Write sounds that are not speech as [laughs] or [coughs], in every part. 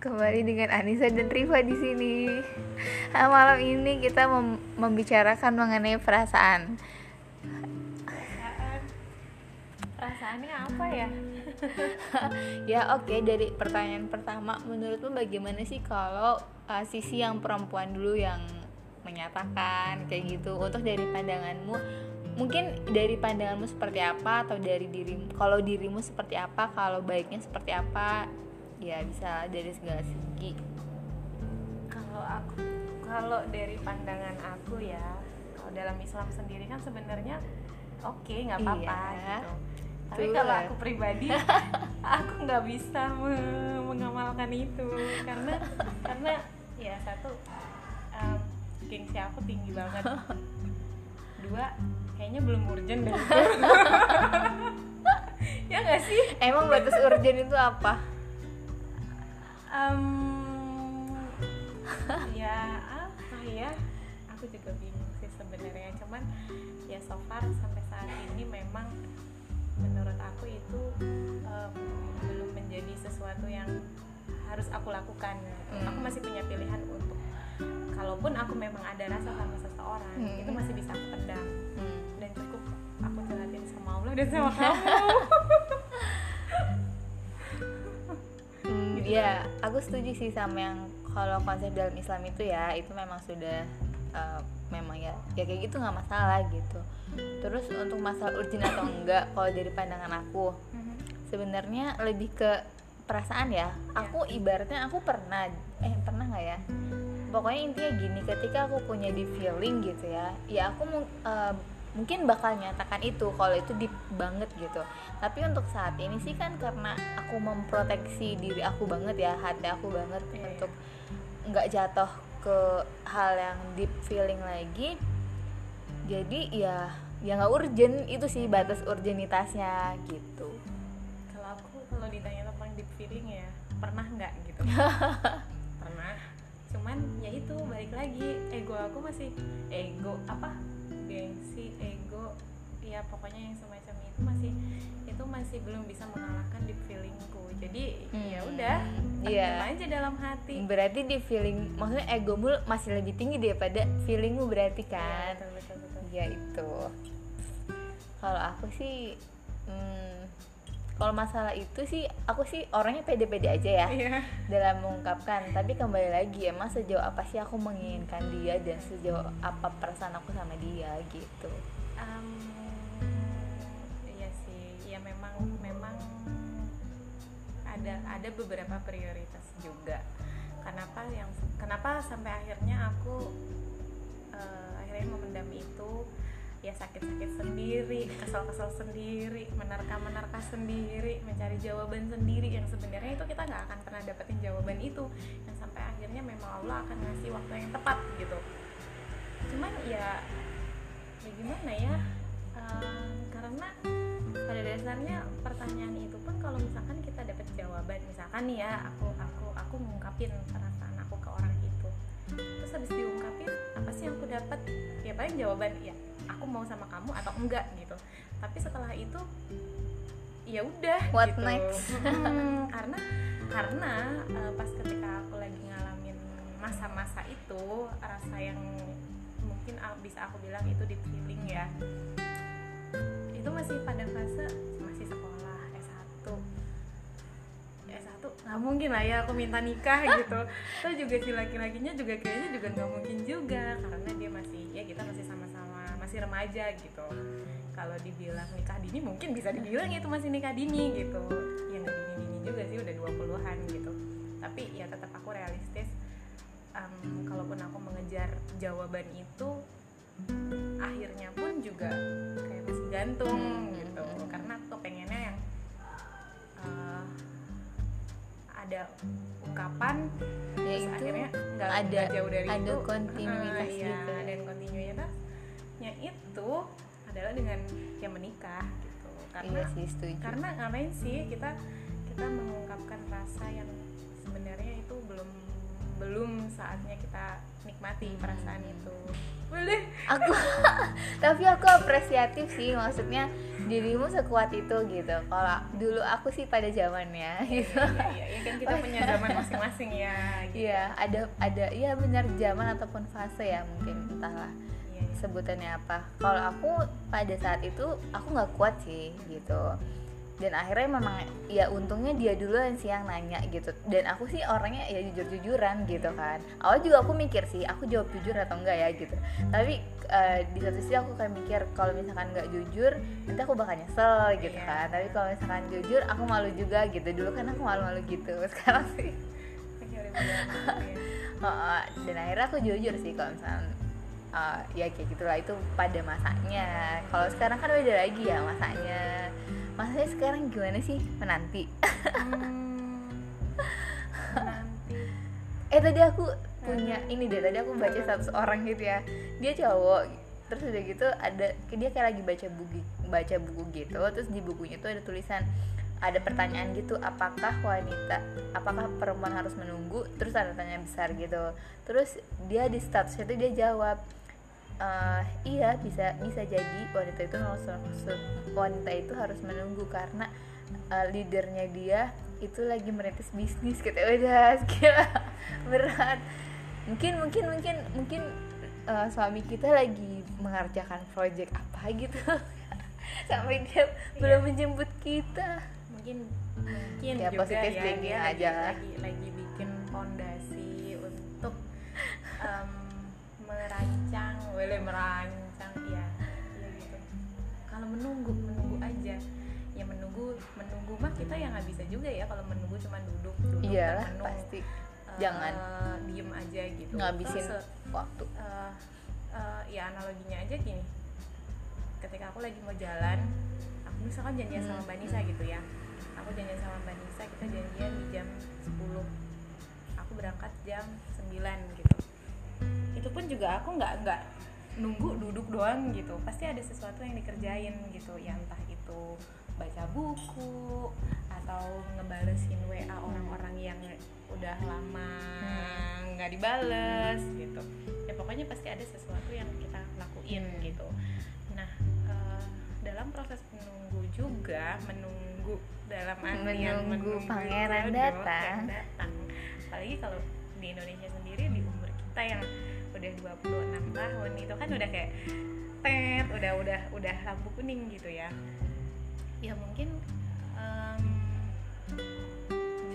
Kembali dengan Anissa dan Riva di sini. Nah, malam ini kita mem membicarakan mengenai perasaan. perasaan perasaannya apa ya [laughs] ya oke okay, dari pertanyaan pertama, menurutmu bagaimana sih kalau uh, sisi yang perempuan dulu yang menyatakan kayak gitu? Untuk dari pandanganmu, mungkin dari pandanganmu seperti apa atau dari dirimu? Kalau dirimu seperti apa? Kalau baiknya seperti apa? Ya bisa dari segala segi. kalau aku kalau dari pandangan aku ya kalau dalam Islam sendiri kan sebenarnya oke nggak apa-apa Iya. gitu tapi kalau aku pribadi [laughs] aku nggak bisa me- mengamalkan itu karena karena ya satu um, gengsi aku tinggi banget dua kayaknya belum urgent deh [laughs] ya nggak sih Emang batas urgen itu apa? Em, [laughs] ya apa ya aku juga bingung sih sebenarnya cuman ya so far sampai saat ini memang menurut aku itu em, belum menjadi sesuatu yang harus aku lakukan Hmm. aku masih punya pilihan untuk kalaupun aku memang ada rasa sama seseorang Hmm. itu masih bisa aku pendam Hmm. dan cukup aku curhatin sama Allah dan sama [laughs] kamu [laughs] Hmm, ya, aku setuju sih sama yang kalau konsep dalam Islam itu ya itu memang sudah uh, memang ya ya kayak gitu nggak masalah gitu. Terus untuk masalah urgent atau enggak kalau dari pandangan aku sebenarnya lebih ke perasaan ya. Aku ibaratnya aku pernah eh pernah nggak ya? Pokoknya intinya gini, ketika aku punya di feeling gitu ya, ya aku uh, mungkin bakal nyatakan itu kalau itu deep banget gitu. Tapi untuk saat ini sih kan karena aku memproteksi diri aku banget ya hati aku banget Iya. untuk nggak jatuh ke hal yang deep feeling lagi. Jadi ya ya nggak urgent itu sih batas urgenitasnya gitu. Kalau aku kalau ditanya tentang deep feeling ya pernah nggak gitu? [laughs] Pernah. Cuman ya itu balik lagi ego aku masih ego apa gengsi ego ya pokoknya yang semacam itu masih itu masih belum bisa mengalahkan deep feelingku jadi ya Hmm, udah iya. pendam aja dalam hati berarti di feeling maksudnya egomu masih lebih tinggi daripada feelingmu berarti Iya, kan betul, betul, betul. ya itu kalau aku sih hmm, kalau masalah itu sih aku sih orangnya pede-pede aja ya. Iya. Dalam mengungkapkan. Tapi kembali lagi emang sejauh apa sih aku menginginkan dia dan sejauh apa perasaan aku sama dia gitu. Em, iya sih. Ya memang memang ada ada beberapa prioritas juga. Kenapa yang kenapa sampai akhirnya aku eh, akhirnya memendam itu ya sakit-sakit sendiri kesel-kesel sendiri menerka-menerka sendiri mencari jawaban sendiri. Yang sebenarnya itu kita nggak akan pernah dapetin jawaban itu. Yang sampai akhirnya memang Allah akan ngasih waktu yang tepat gitu. Cuman ya ya gimana ya? Ehm, karena pada dasarnya pertanyaan itu pun kalau misalkan kita dapat jawaban misalkan nih ya aku aku aku ngungkapin perasaan aku ke orang itu. Terus habis diungkapin apa sih yang aku dapat ya paling jawaban ya aku mau sama kamu atau enggak gitu. Tapi setelah itu ya udah What gitu. next? [laughs] Mm, karena karena eh, pas ketika aku lagi ngalamin masa-masa itu rasa yang mungkin bisa aku bilang itu di feeling ya. Itu masih pada fase masih sekolah S1 S1 nggak mungkin lah ya aku minta nikah [laughs] gitu. Terus juga si laki-lakinya juga kayaknya juga nggak mungkin juga karena dia masih ya kita masih masih remaja gitu. Kalau dibilang nikah dini mungkin bisa dibilang itu masih nikah dini gitu. Ya nggak dini-dini juga sih udah 20-an gitu. Tapi ya tetap aku realistis. Em, kalaupun aku mengejar jawaban itu akhirnya pun juga kayak masih gantung gitu. Karena aku pengennya yang eh, ada ungkapan ya terus itu akhirnya nggak ada- jauh dari ada itu. kontinuitas eh, iya, gitu. dan kontinuitasnya itu adalah dengan yang menikah gitu. Karena iya sih setuju. karena ngapain sih kita kita mengungkapkan rasa yang sebenarnya itu belum belum saatnya kita nikmati perasaan itu. Boleh aku [laughs] tapi aku apresiatif sih maksudnya dirimu sekuat itu gitu. Kalau dulu aku sih pada zamannya iya, gitu. iya, iya, iya kan kita punya zaman [laughs] masing-masing ya gitu. iya ada ada iya benar zaman ataupun fase ya mungkin entahlah. Iya, iya. Sebutannya apa. Kalau aku pada saat itu aku nggak kuat sih gitu. Dan akhirnya memang ya untungnya dia duluan sih yang nanya gitu. Dan aku sih orangnya ya jujur jujuran gitu kan. Awal juga aku mikir sih aku jawab jujur atau enggak ya gitu. Tapi eh, di satu sisi aku kayak mikir kalau misalkan nggak jujur nanti aku bakal nyesel gitu Iya. kan. Tapi kalau misalkan jujur aku malu juga gitu. Dulu kan aku malu-malu gitu [laughs] sekarang sih. Gitu ya. [laughs] Heeh, dan akhirnya aku jujur sih kalau misalnya uh, ya kayak gitulah itu pada masanya. Kalau sekarang kan beda lagi ya masanya. Masanya sekarang gimana sih? Menanti. Hmm, eh tadi aku punya ini deh tadi aku baca satu orang gitu ya. Dia cowok terus udah gitu ada dia kayak lagi baca buku baca buku gitu terus di bukunya tuh ada tulisan ada pertanyaan gitu apakah wanita apakah perempuan harus menunggu? Terus ada tanya besar gitu. Terus dia di status itu dia jawab "Eh, iya bisa bisa jadi wanita itu harus wanita itu harus menunggu karena eh, leadernya dia itu lagi merintis bisnis gitu. Udah [laughs] gila berat. Mungkin mungkin mungkin mungkin eh, suami kita lagi mengerjakan project apa gitu. [laughs] Sampai dia belum menjemput kita. Mungkin mungkin Ya, juga positive ya dia lagi, aja. lagi lagi bikin fondasi untuk em, merancang boleh merancang ya ya gitu. Kalau menunggu menunggu aja. Ya menunggu menunggu mah kita yang nggak bisa juga ya kalau menunggu cuma duduk duduk iyalah termenung. pasti. Eh, jangan. diem aja gitu. Ngabisin Terus, waktu. eh, eh, ya analoginya aja gini. Ketika aku lagi mau jalan aku misalkan janjian sama Hmm. Mbak Nisa gitu ya. Aku janjian sama Mbak Nisa kita janjian di jam 10 aku berangkat jam 9 gitu. Itu pun juga aku nggak nggak nunggu duduk doang gitu. Pasti ada sesuatu yang dikerjain gitu. Ya entah itu baca buku atau ngebalesin WA orang-orang yang udah lama nggak dibales gitu. Ya pokoknya pasti ada sesuatu yang kita lakuin gitu. Nah eh, dalam proses menunggu juga menunggu dalam artian Menunggu pangeran jodoh datang. datang. Apalagi kalau di Indonesia sendiri di umur kita yang udah 26 tahun itu kan udah kayak tet udah udah udah lampu kuning gitu ya. Ya mungkin em,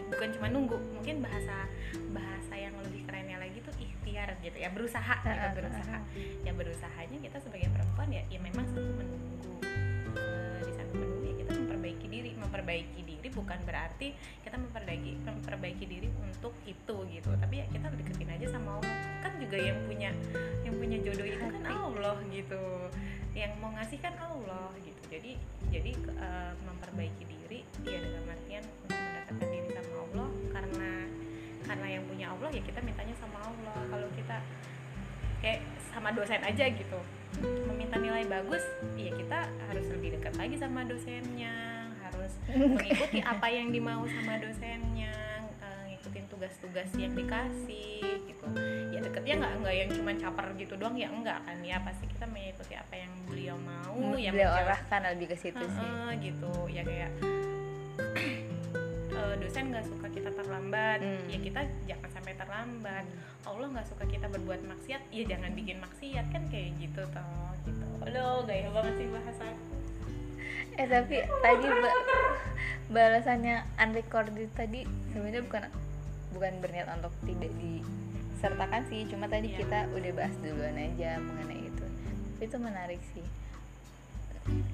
bukan cuma nunggu mungkin bahasa bahasa yang lebih kerennya lagi tuh ikhtiar gitu ya. Berusaha gitu berusaha. ya berusahanya kita sebagai perempuan ya ya memang menunggu memperbaiki diri. Memperbaiki diri bukan berarti kita memperbaiki memperbaiki diri untuk itu gitu. Tapi ya kita deketin aja sama Allah. Kan juga yang punya yang punya jodoh itu kan Allah gitu. Yang mau ngasih kan Allah gitu. Jadi jadi eh, memperbaiki diri ya dalam artian untuk mendekatkan diri sama Allah. Karena karena yang punya Allah ya kita mintanya sama Allah. Kalau kita kayak sama dosen aja gitu. Meminta nilai bagus ya kita harus lebih dekat lagi sama dosennya harus mengikuti apa yang dimau sama dosennya eh, ngikutin tugas-tugas yang dikasih gitu. Ya deketnya nggak nggak yang cuma caper gitu doang ya enggak kan. Ya pasti kita mengikuti apa yang beliau mau yang beliau arahkan lebih ke situ sih. Gitu. Ya kayak eh, dosen nggak suka kita terlambat. Hmm. ya kita jangan sampai terlambat. Allah nggak suka kita berbuat maksiat ya jangan bikin maksiat kan kayak gitu toh gitu. Aduh gaya banget sih bahasa eh tapi tadi ba- balasannya unrecorded tadi sebenarnya bukan bukan berniat untuk tidak disertakan sih. Cuma tadi Iya. kita udah bahas duluan aja mengenai itu. Tapi itu menarik sih.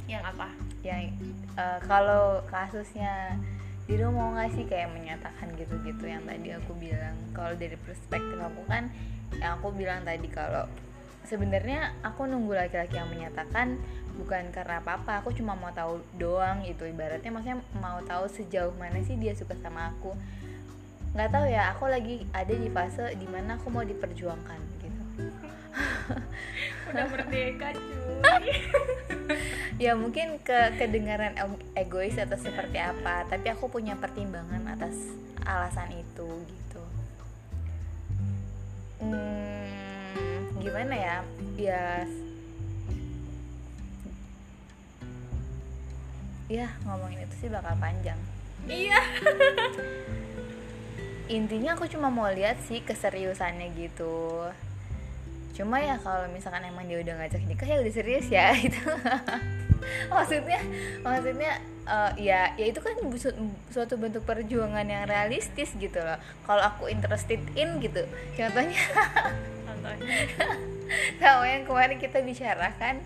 Yang apa? Yang eh, kalau kasusnya Dino mau nggak sih kayak menyatakan gitu-gitu yang tadi aku bilang. Kalau dari perspektif aku kan yang aku bilang tadi kalau sebenarnya aku nunggu laki-laki yang menyatakan bukan karena apa-apa aku cuma mau tahu doang itu ibaratnya maksudnya mau tahu sejauh mana sih dia suka sama aku. Nggak tahu ya aku lagi ada di fase di mana aku mau diperjuangkan gitu. [laughs] Udah merdeka cuy. [laughs] Ya mungkin ke kedengaran egois atau seperti apa tapi aku punya pertimbangan atas alasan itu gitu. Hmm, gimana ya? Ya ya ngomongin itu sih bakal panjang. Iya. Intinya aku cuma mau lihat sih keseriusannya gitu. Cuma ya kalau misalkan emang dia udah ngajak nikah ya udah serius ya [laughs] itu maksudnya maksudnya uh, ya ya itu kan su- suatu bentuk perjuangan yang realistis gitu loh. Kalau aku interested in gitu contohnya. Contohnya. Sama yang kemarin kita bicarakan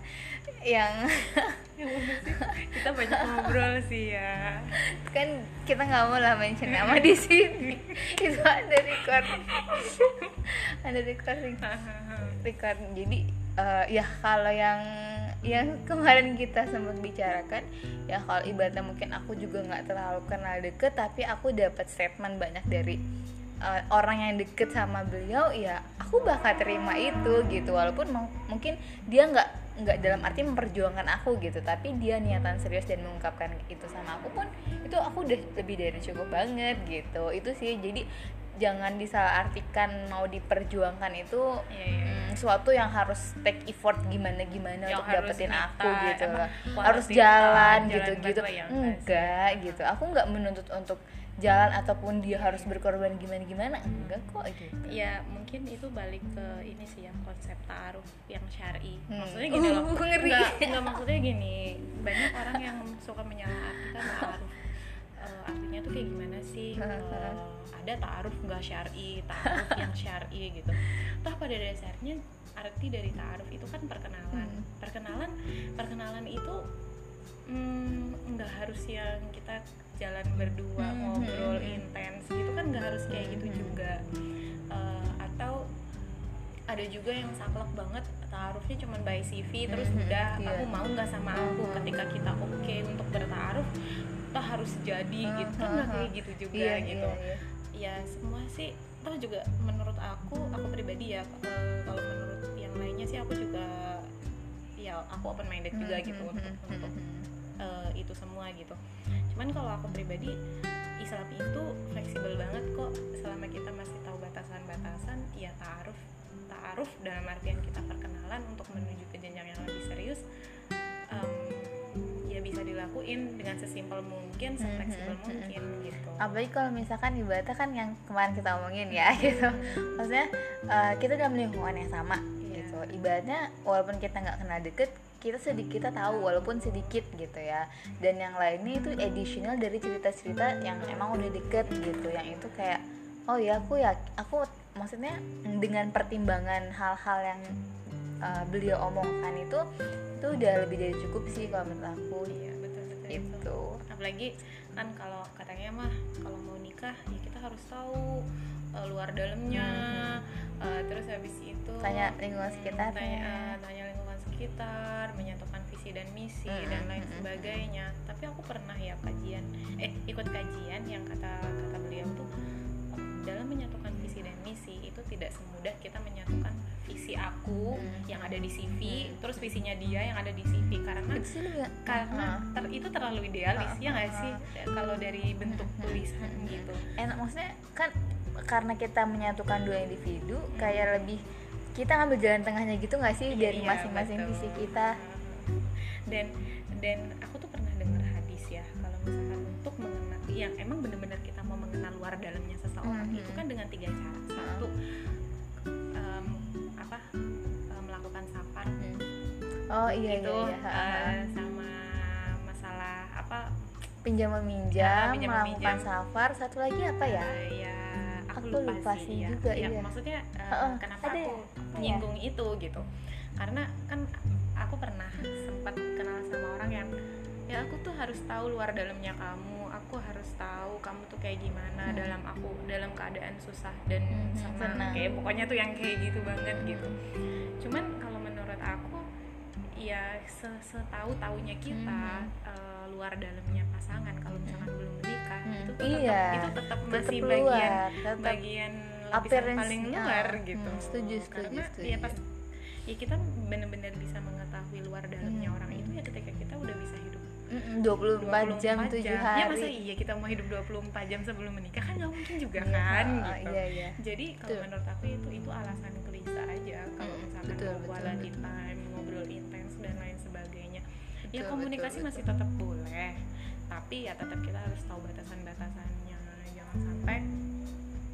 yang kita banyak ngobrol sih ya. Kan kita nggak mau lah mention nama di sini. Itu ada record. Ada recording record. Jadi uh, ya kalau yang yang kemarin kita sempat bicarakan ya kalau ibaratnya mungkin aku juga nggak terlalu kenal deket tapi aku dapat statement banyak dari uh, orang yang deket sama beliau ya aku bakal terima itu gitu. Walaupun mungkin dia nggak nggak dalam arti memperjuangkan aku gitu tapi dia niatan serius dan mengungkapkan itu sama aku pun itu aku udah lebih dari cukup banget gitu. Itu sih jadi jangan disalahartikan mau diperjuangkan itu yeah, yeah. Hmm, suatu yang harus take effort gimana gimana yang untuk dapetin aku gitu. harus jalan, jalan gitu gitu enggak gitu. Aku nggak menuntut untuk jalan ataupun dia harus berkorban gimana gimana enggak kok gitu. Ya mungkin itu balik ke ini sih yang konsep taruh yang syari. Hmm. maksudnya gini uh, loh. enggak, [laughs] enggak maksudnya gini. Banyak orang yang suka menyalahartikan taruh uh, artinya tuh kayak gimana sih? Uh, [laughs] ada taruh enggak syari taruh yang syari gitu. Toh pada dasarnya arti dari taruh itu kan perkenalan. Hmm. perkenalan perkenalan itu hmm, nggak harus yang kita jalan berdua hmm, ngobrol hmm, hmm. intens gitu kan nggak harus kayak gitu juga. Uh, atau ada juga yang saklek banget taruhnya cuma by CV terus udah yeah. aku mau nggak sama aku ketika kita oke okay untuk bertaruh toh harus jadi gitu. Kan nggak kayak gitu juga yeah, gitu. yeah, yeah. ya semua sih toh juga menurut aku aku pribadi ya uh, kalau menurut yang lainnya sih aku juga ya aku open minded juga gitu untuk untuk uh, itu semua gitu cuman kalau aku pribadi Islam itu fleksibel banget kok selama kita masih tahu batasan-batasan ya taaruf taaruf dalam artian kita perkenalan untuk menuju ke jenjang yang lebih serius um, ya bisa dilakuin dengan sesimpel mungkin sefleksibel mm-hmm. mungkin gitu apalagi kalau misalkan ibaratnya kan yang kemarin kita omongin ya [laughs] gitu maksudnya uh, kita dalam lingkungan yang sama yeah. gitu ibaratnya walaupun kita nggak kenal deket kita sedikit kita tahu walaupun sedikit gitu ya. Dan yang lainnya itu additional dari cerita-cerita yang emang udah deket gitu yang itu kayak oh ya aku ya aku maksudnya dengan pertimbangan hal-hal yang uh, beliau omongkan itu itu udah lebih dari cukup sih kalau menurut aku. Iya betul betul itu apalagi kan kalau katanya mah kalau mau nikah ya kita harus tahu uh, luar dalamnya. Hmm. uh, terus habis itu tanya lingkungan sekitar tanya, uh, tanya sekitar menyatukan visi dan misi hmm, dan lain hmm, sebagainya. Tapi aku pernah ya kajian eh ikut kajian yang kata kata beliau tuh dalam menyatukan visi dan misi itu tidak semudah kita menyatukan visi aku hmm. yang ada di CV terus visinya dia yang ada di CV karena karena ter, itu terlalu idealis ya nggak sih? Kalau dari bentuk tulisan gitu. Enak maksudnya kan karena kita menyatukan dua individu kayak lebih kita ngambil jalan tengahnya gitu nggak sih? Iya, dari masing-masing iya, visi kita. Dan dan aku tuh pernah dengar hadis ya kalau misalkan untuk mengenal yang emang benar-benar kita mau mengenal luar dalamnya seseorang mm -hmm. itu kan dengan tiga cara. Satu um, apa um, melakukan safar oh iya itu iya, iya. Uh, sama masalah apa pinjam meminjam, melakukan safar. Satu lagi apa ya? Uh, ya aku, lupa, lupa sih ya. juga ya, iya. maksudnya uh, uh, kenapa ada, aku ya? nyinggung ya? itu gitu karena kan aku pernah sempat kenal sama orang yang ya aku tuh harus tahu luar dalamnya kamu aku harus tahu kamu tuh kayak gimana hmm. dalam aku dalam keadaan susah dan hmm, sama senang. kayak pokoknya tuh yang kayak gitu banget gitu cuman kalau menurut aku ya setahu taunya kita hmm. uh, luar dalamnya pasangan kalau misalkan belum menikah hmm. itu tetap iya, itu tetap masih tetap bagian tetap bagian lapisan paling luar ya. gitu hmm, setuju setuju karena setuju. ya pas ya kita benar-benar bisa mengetahui luar dalamnya hmm. orang itu ya ketika kita udah bisa hidup Mm, 24, 24 jam 7 jam. hari ya masa iya kita mau hidup 24 jam sebelum menikah kan nggak mungkin juga iya, kan gitu iya, iya. jadi kalau menurut aku itu itu alasan klise aja kalau mm, misalkan betul, mau quality time ngobrol intens betul, ya komunikasi betul, masih tetap boleh. Tapi ya tetap kita harus tahu batasan-batasannya. Jangan sampai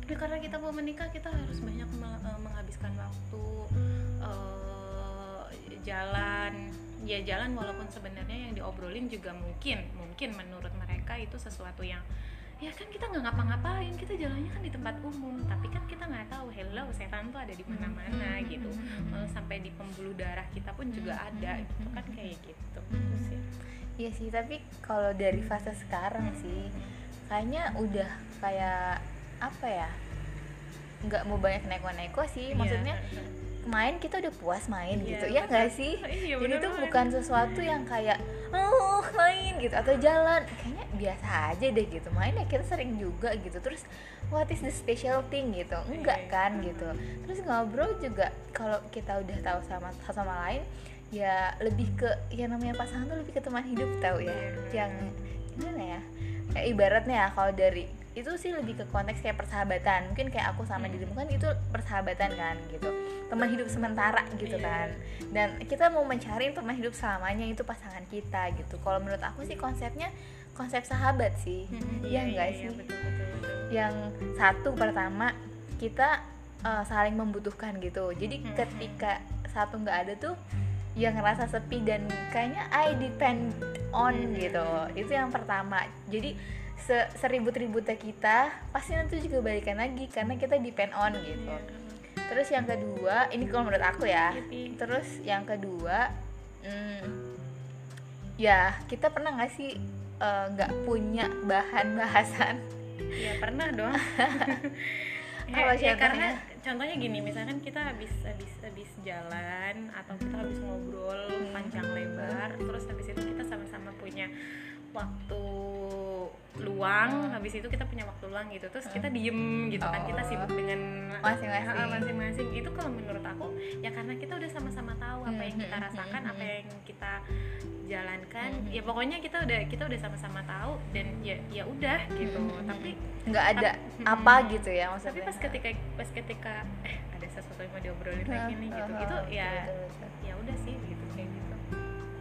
ya karena kita mau menikah kita harus banyak eh, menghabiskan waktu eh, jalan. Ya jalan walaupun sebenarnya yang diobrolin juga mungkin mungkin menurut mereka itu sesuatu yang ya kan kita nggak ngapa-ngapain kita jalannya kan di tempat umum tapi kan kita nggak tahu hello setan tuh ada di mana-mana gitu Malah sampai di pembuluh darah kita pun juga ada gitu kan kayak gitu Gitu sih Iya sih, tapi kalau dari fase sekarang sih kayaknya udah kayak apa ya? nggak mau banyak neko-neko sih. Maksudnya Iya. main kita udah puas main Iya, gitu. Ya nggak sih? Iya, Jadi itu bukan sesuatu yang kayak oh main gitu atau jalan. Kayaknya biasa aja deh gitu. Main ya kita sering juga gitu. Terus what is the special thing gitu? Enggak Iya. kan gitu. Terus ngobrol juga kalau kita udah tahu sama sama lain ya lebih ke yang namanya pasangan tuh lebih ke teman hidup tahu ya Iya. yang gimana ya kayak ibaratnya ya kalau dari itu sih lebih ke konteks kayak persahabatan mungkin kayak aku sama Hmm. dirimu kan itu persahabatan kan gitu teman hidup sementara gitu Iya. kan dan kita mau mencari teman hidup selamanya itu pasangan kita gitu kalau menurut aku sih konsepnya konsep sahabat sih. Iya enggak sih? betul, betul, betul. yang satu pertama kita uh, saling membutuhkan gitu. Jadi Mhm. ketika satu nggak ada tuh yang ngerasa sepi dan kayaknya I depend on gitu. Itu yang pertama. Jadi se seribut-ributnya kita pasti nanti juga balikan lagi karena kita depend on gitu. Iya. terus yang kedua ini kalau menurut aku ya. Iya, terus yang kedua hmm, ya kita pernah nggak sih uh, nggak punya bahan bahasan Iya pernah dong. [laughs] [laughs] Apa ya, ya, contohnya? karena contohnya gini, misalkan kita habis habis habis jalan atau kita habis ngobrol Hmm. panjang lebar, terus habis itu kita sama-sama punya waktu luang, Hmm. habis itu kita punya waktu luang gitu, terus kita diem gitu kan, kita Oh. sibuk dengan Masing-masing. Masing-masing. Itu kalau menurut aku ya karena kita udah sama-sama tahu apa yang kita Hmm, hmm, rasakan, hmm, apa hmm. yang kita jalankan, Hmm, ya pokoknya kita udah kita udah sama-sama tahu dan ya ya udah gitu. Hmm, hmm, Tapi nggak ada Hmm. apa gitu ya maksudnya. Tapi pas ketika pas ketika eh ada sesuatu yang mau diobrolin lagi nih gitu hah, itu ya ya udah sih gitu kayak gitu.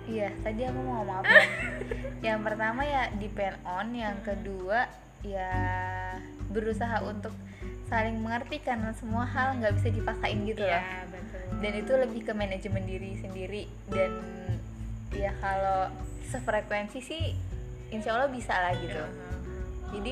Iya tadi aku mau ngomong apa? [laughs] Yang pertama ya depend on yang Hmm. kedua ya berusaha untuk saling mengerti karena semua hal nggak bisa dipaksain gitu loh. Iya, betul. Dan itu lebih ke manajemen diri sendiri dan ya kalau sefrekuensi sih insya Allah bisa lah gitu hah. jadi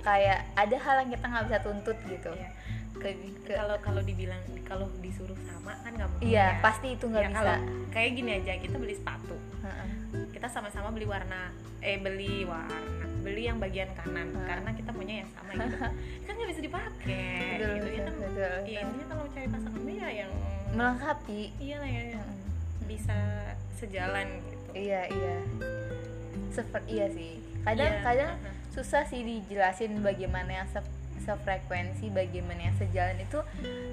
kayak ada hal yang kita nggak bisa tuntut gitu Iya. ke, ke kalau kalau dibilang kalau disuruh sama kan nggak mungkin iya ya. pasti itu nggak Ya, bisa kalau kayak gini aja kita beli sepatu Heeh. kita sama-sama beli warna eh beli warna beli yang bagian kanan Hah. karena kita punya yang sama gitu [laughs] kan nggak bisa dipakai Betul, gitu ya betul, kan betul, ya betul. intinya kalau cari pasangan ya yang melengkapi iya lah ya yang Heeh. Bisa sejalan gitu. Iya iya. Seperti iya sih. Kadang Iya, kadang heeh. susah sih dijelasin bagaimana yang se sefrekuensi bagaimana yang sejalan itu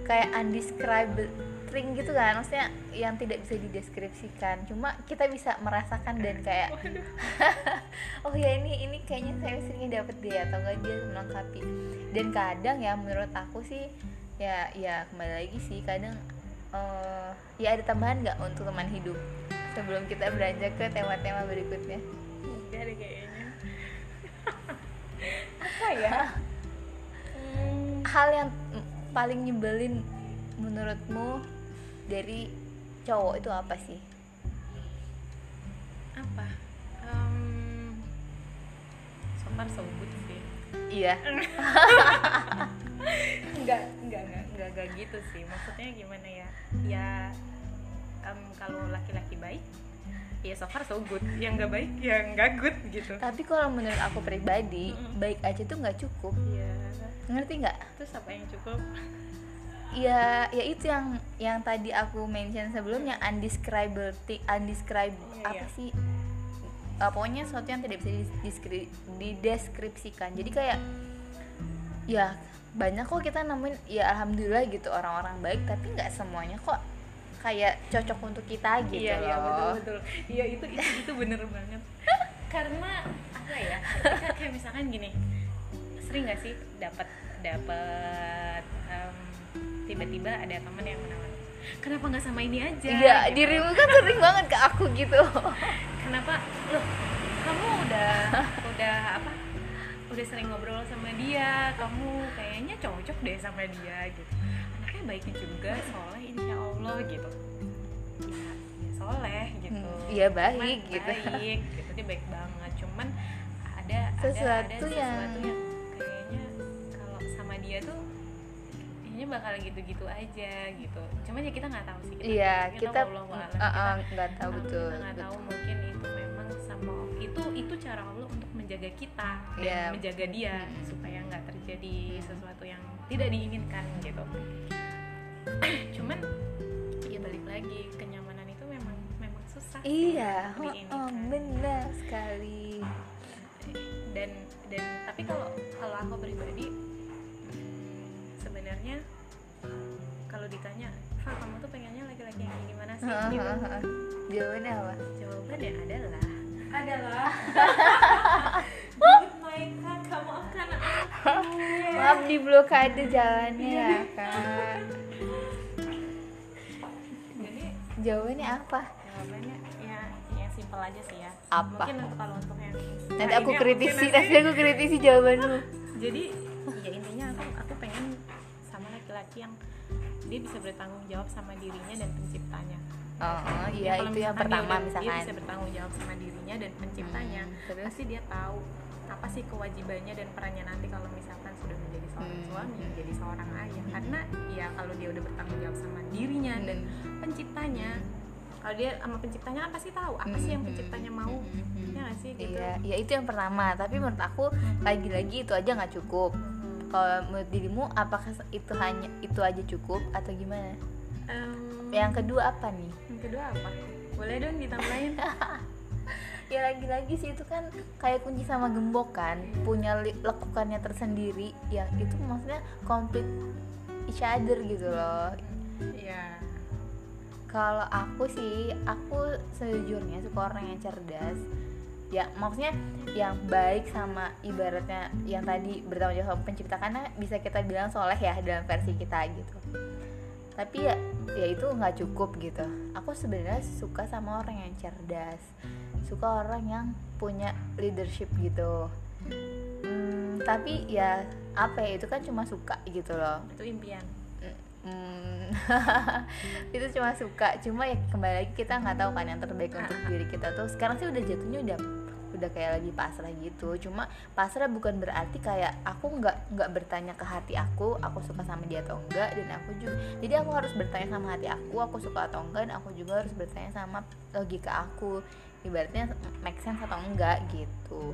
kayak undescribable thing gitu kan. Maksudnya yang tidak bisa dideskripsikan. Cuma kita bisa merasakan dan kayak [laughs] oh ya ini ini kayaknya saya seringnya dapet dia atau enggak dia melengkapi. Dan kadang ya menurut aku sih ya ya kembali lagi sih kadang eh, ya ada tambahan nggak untuk teman hidup sebelum kita beranjak ke tema-tema berikutnya? Enggak deh kayaknya. [laughs] Apa ya? Hmm, hal yang paling nyebelin menurutmu dari cowok itu apa sih? Apa? Em, so far so good sih. Iya [laughs] enggak enggak enggak enggak enggak gitu sih. Maksudnya gimana ya? Ya em, kalau laki-laki baik ya so far so good. Yang nggak baik ya nggak good gitu. Tapi kalau menurut aku pribadi Mm-mm. baik aja tuh nggak cukup. Ya ngerti nggak terus apa yang cukup? Ya ya itu yang yang tadi aku mention sebelumnya undescribable undescribed Iya, apa iya. sih? Eh, pokoknya sesuatu yang tidak bisa dideskripsikan. Jadi kayak ya banyak kok kita nemuin ya alhamdulillah gitu orang-orang baik tapi nggak semuanya kok kayak cocok untuk kita gitu iya iya betul loh. betul iya itu itu itu bener banget. [laughs] Karena apa ya ketika kayak misalkan gini sering nggak sih dapat dapat em, tiba-tiba ada teman yang menawan kenapa nggak sama ini aja? Iya gitu. dirimu kan sering banget ke aku gitu. [laughs] Kenapa? Loh kamu udah [laughs] udah apa udah sering ngobrol sama dia kamu kayaknya cocok deh sama dia gitu. Anaknya baik juga soleh insya Allah gitu. Ya, ya soleh gitu. Hmm, iya, baik, Cuman gitu. baik gitu. dia baik banget cuman ada Sesuatu ada, ada yang- sesuatu yang kayaknya kalau sama dia tuh kayaknya bakal gitu-gitu aja gitu. Cuman ya kita nggak tahu sih kita, iya kita a'lam, uh, uh, nggak tahu betul, kita nggak tahu mungkin itu memang sama itu itu cara Allah untuk menjaga kita dan Iya. menjaga dia Hmm. supaya nggak terjadi sesuatu yang tidak diinginkan gitu. [clears throat] Cuman ya balik lagi kenyamanan itu memang memang susah iya. oh, oh, benar sekali. Dan dan tapi kalau kalau aku pribadi hmm, sebenarnya kalau ditanya Fa kamu tuh pengennya laki-laki yang gimana sih? Gitu. jawabannya apa? Jawabannya adalah adalah [laughs] God, kamu akan maaf di blokade jalannya ya kak. Jadi jawabannya apa? jawabannya ya ya simpel aja sih ya. Apa? mungkin untuk kalau untuk yang nanti aku lainnya kritisi nanti aku kritisi jawabanmu. Jadi ya intinya aku aku pengen sama laki-laki yang dia bisa bertanggung jawab sama dirinya dan penciptanya oh Ya, iya kalau itu yang dia pertama dia misalkan. bisa bertanggung jawab sama dirinya dan penciptanya Hmm, terus? pasti dia tahu apa sih kewajibannya dan perannya nanti kalau misalkan sudah menjadi seorang Hmm. suami menjadi seorang ayah. Karena ya kalau dia udah bertanggung jawab sama dirinya dan penciptanya kalau dia sama penciptanya apa sih tahu apa sih yang penciptanya mau. ya nggak sih gitu. Iya iya itu yang pertama. Tapi menurut aku lagi-lagi itu aja nggak cukup. Kalau menurut dirimu apakah itu hanya itu aja cukup atau gimana? Em, yang kedua apa nih kedua apa? Boleh dong ditambahin. [laughs] Ya lagi-lagi sih itu kan kayak kunci sama gembok kan. Punya lekukannya tersendiri. Ya itu maksudnya complete each other gitu loh. Ya kalau aku sih aku sejujurnya suka orang yang cerdas. Ya maksudnya yang baik sama ibaratnya yang tadi bertanggung jawab pencipta. Karena bisa kita bilang soleh ya dalam versi kita gitu tapi ya ya itu nggak cukup gitu. Aku sebenarnya suka sama orang yang cerdas. Suka orang yang punya leadership gitu. Hmm, tapi ya apa ya itu kan cuma suka gitu loh. Itu impian. Hmm, [laughs] itu cuma suka. Cuma ya kembali lagi kita nggak tahu kan yang terbaik untuk diri kita tuh. Sekarang sih udah jatuhnya udah udah kayak lagi pasrah gitu. Cuma pasrah bukan berarti kayak aku nggak nggak bertanya ke hati aku aku suka sama dia atau enggak dan aku juga jadi aku harus bertanya sama hati aku aku suka atau enggak dan aku juga harus bertanya sama logika aku. Ibaratnya make sense atau enggak gitu.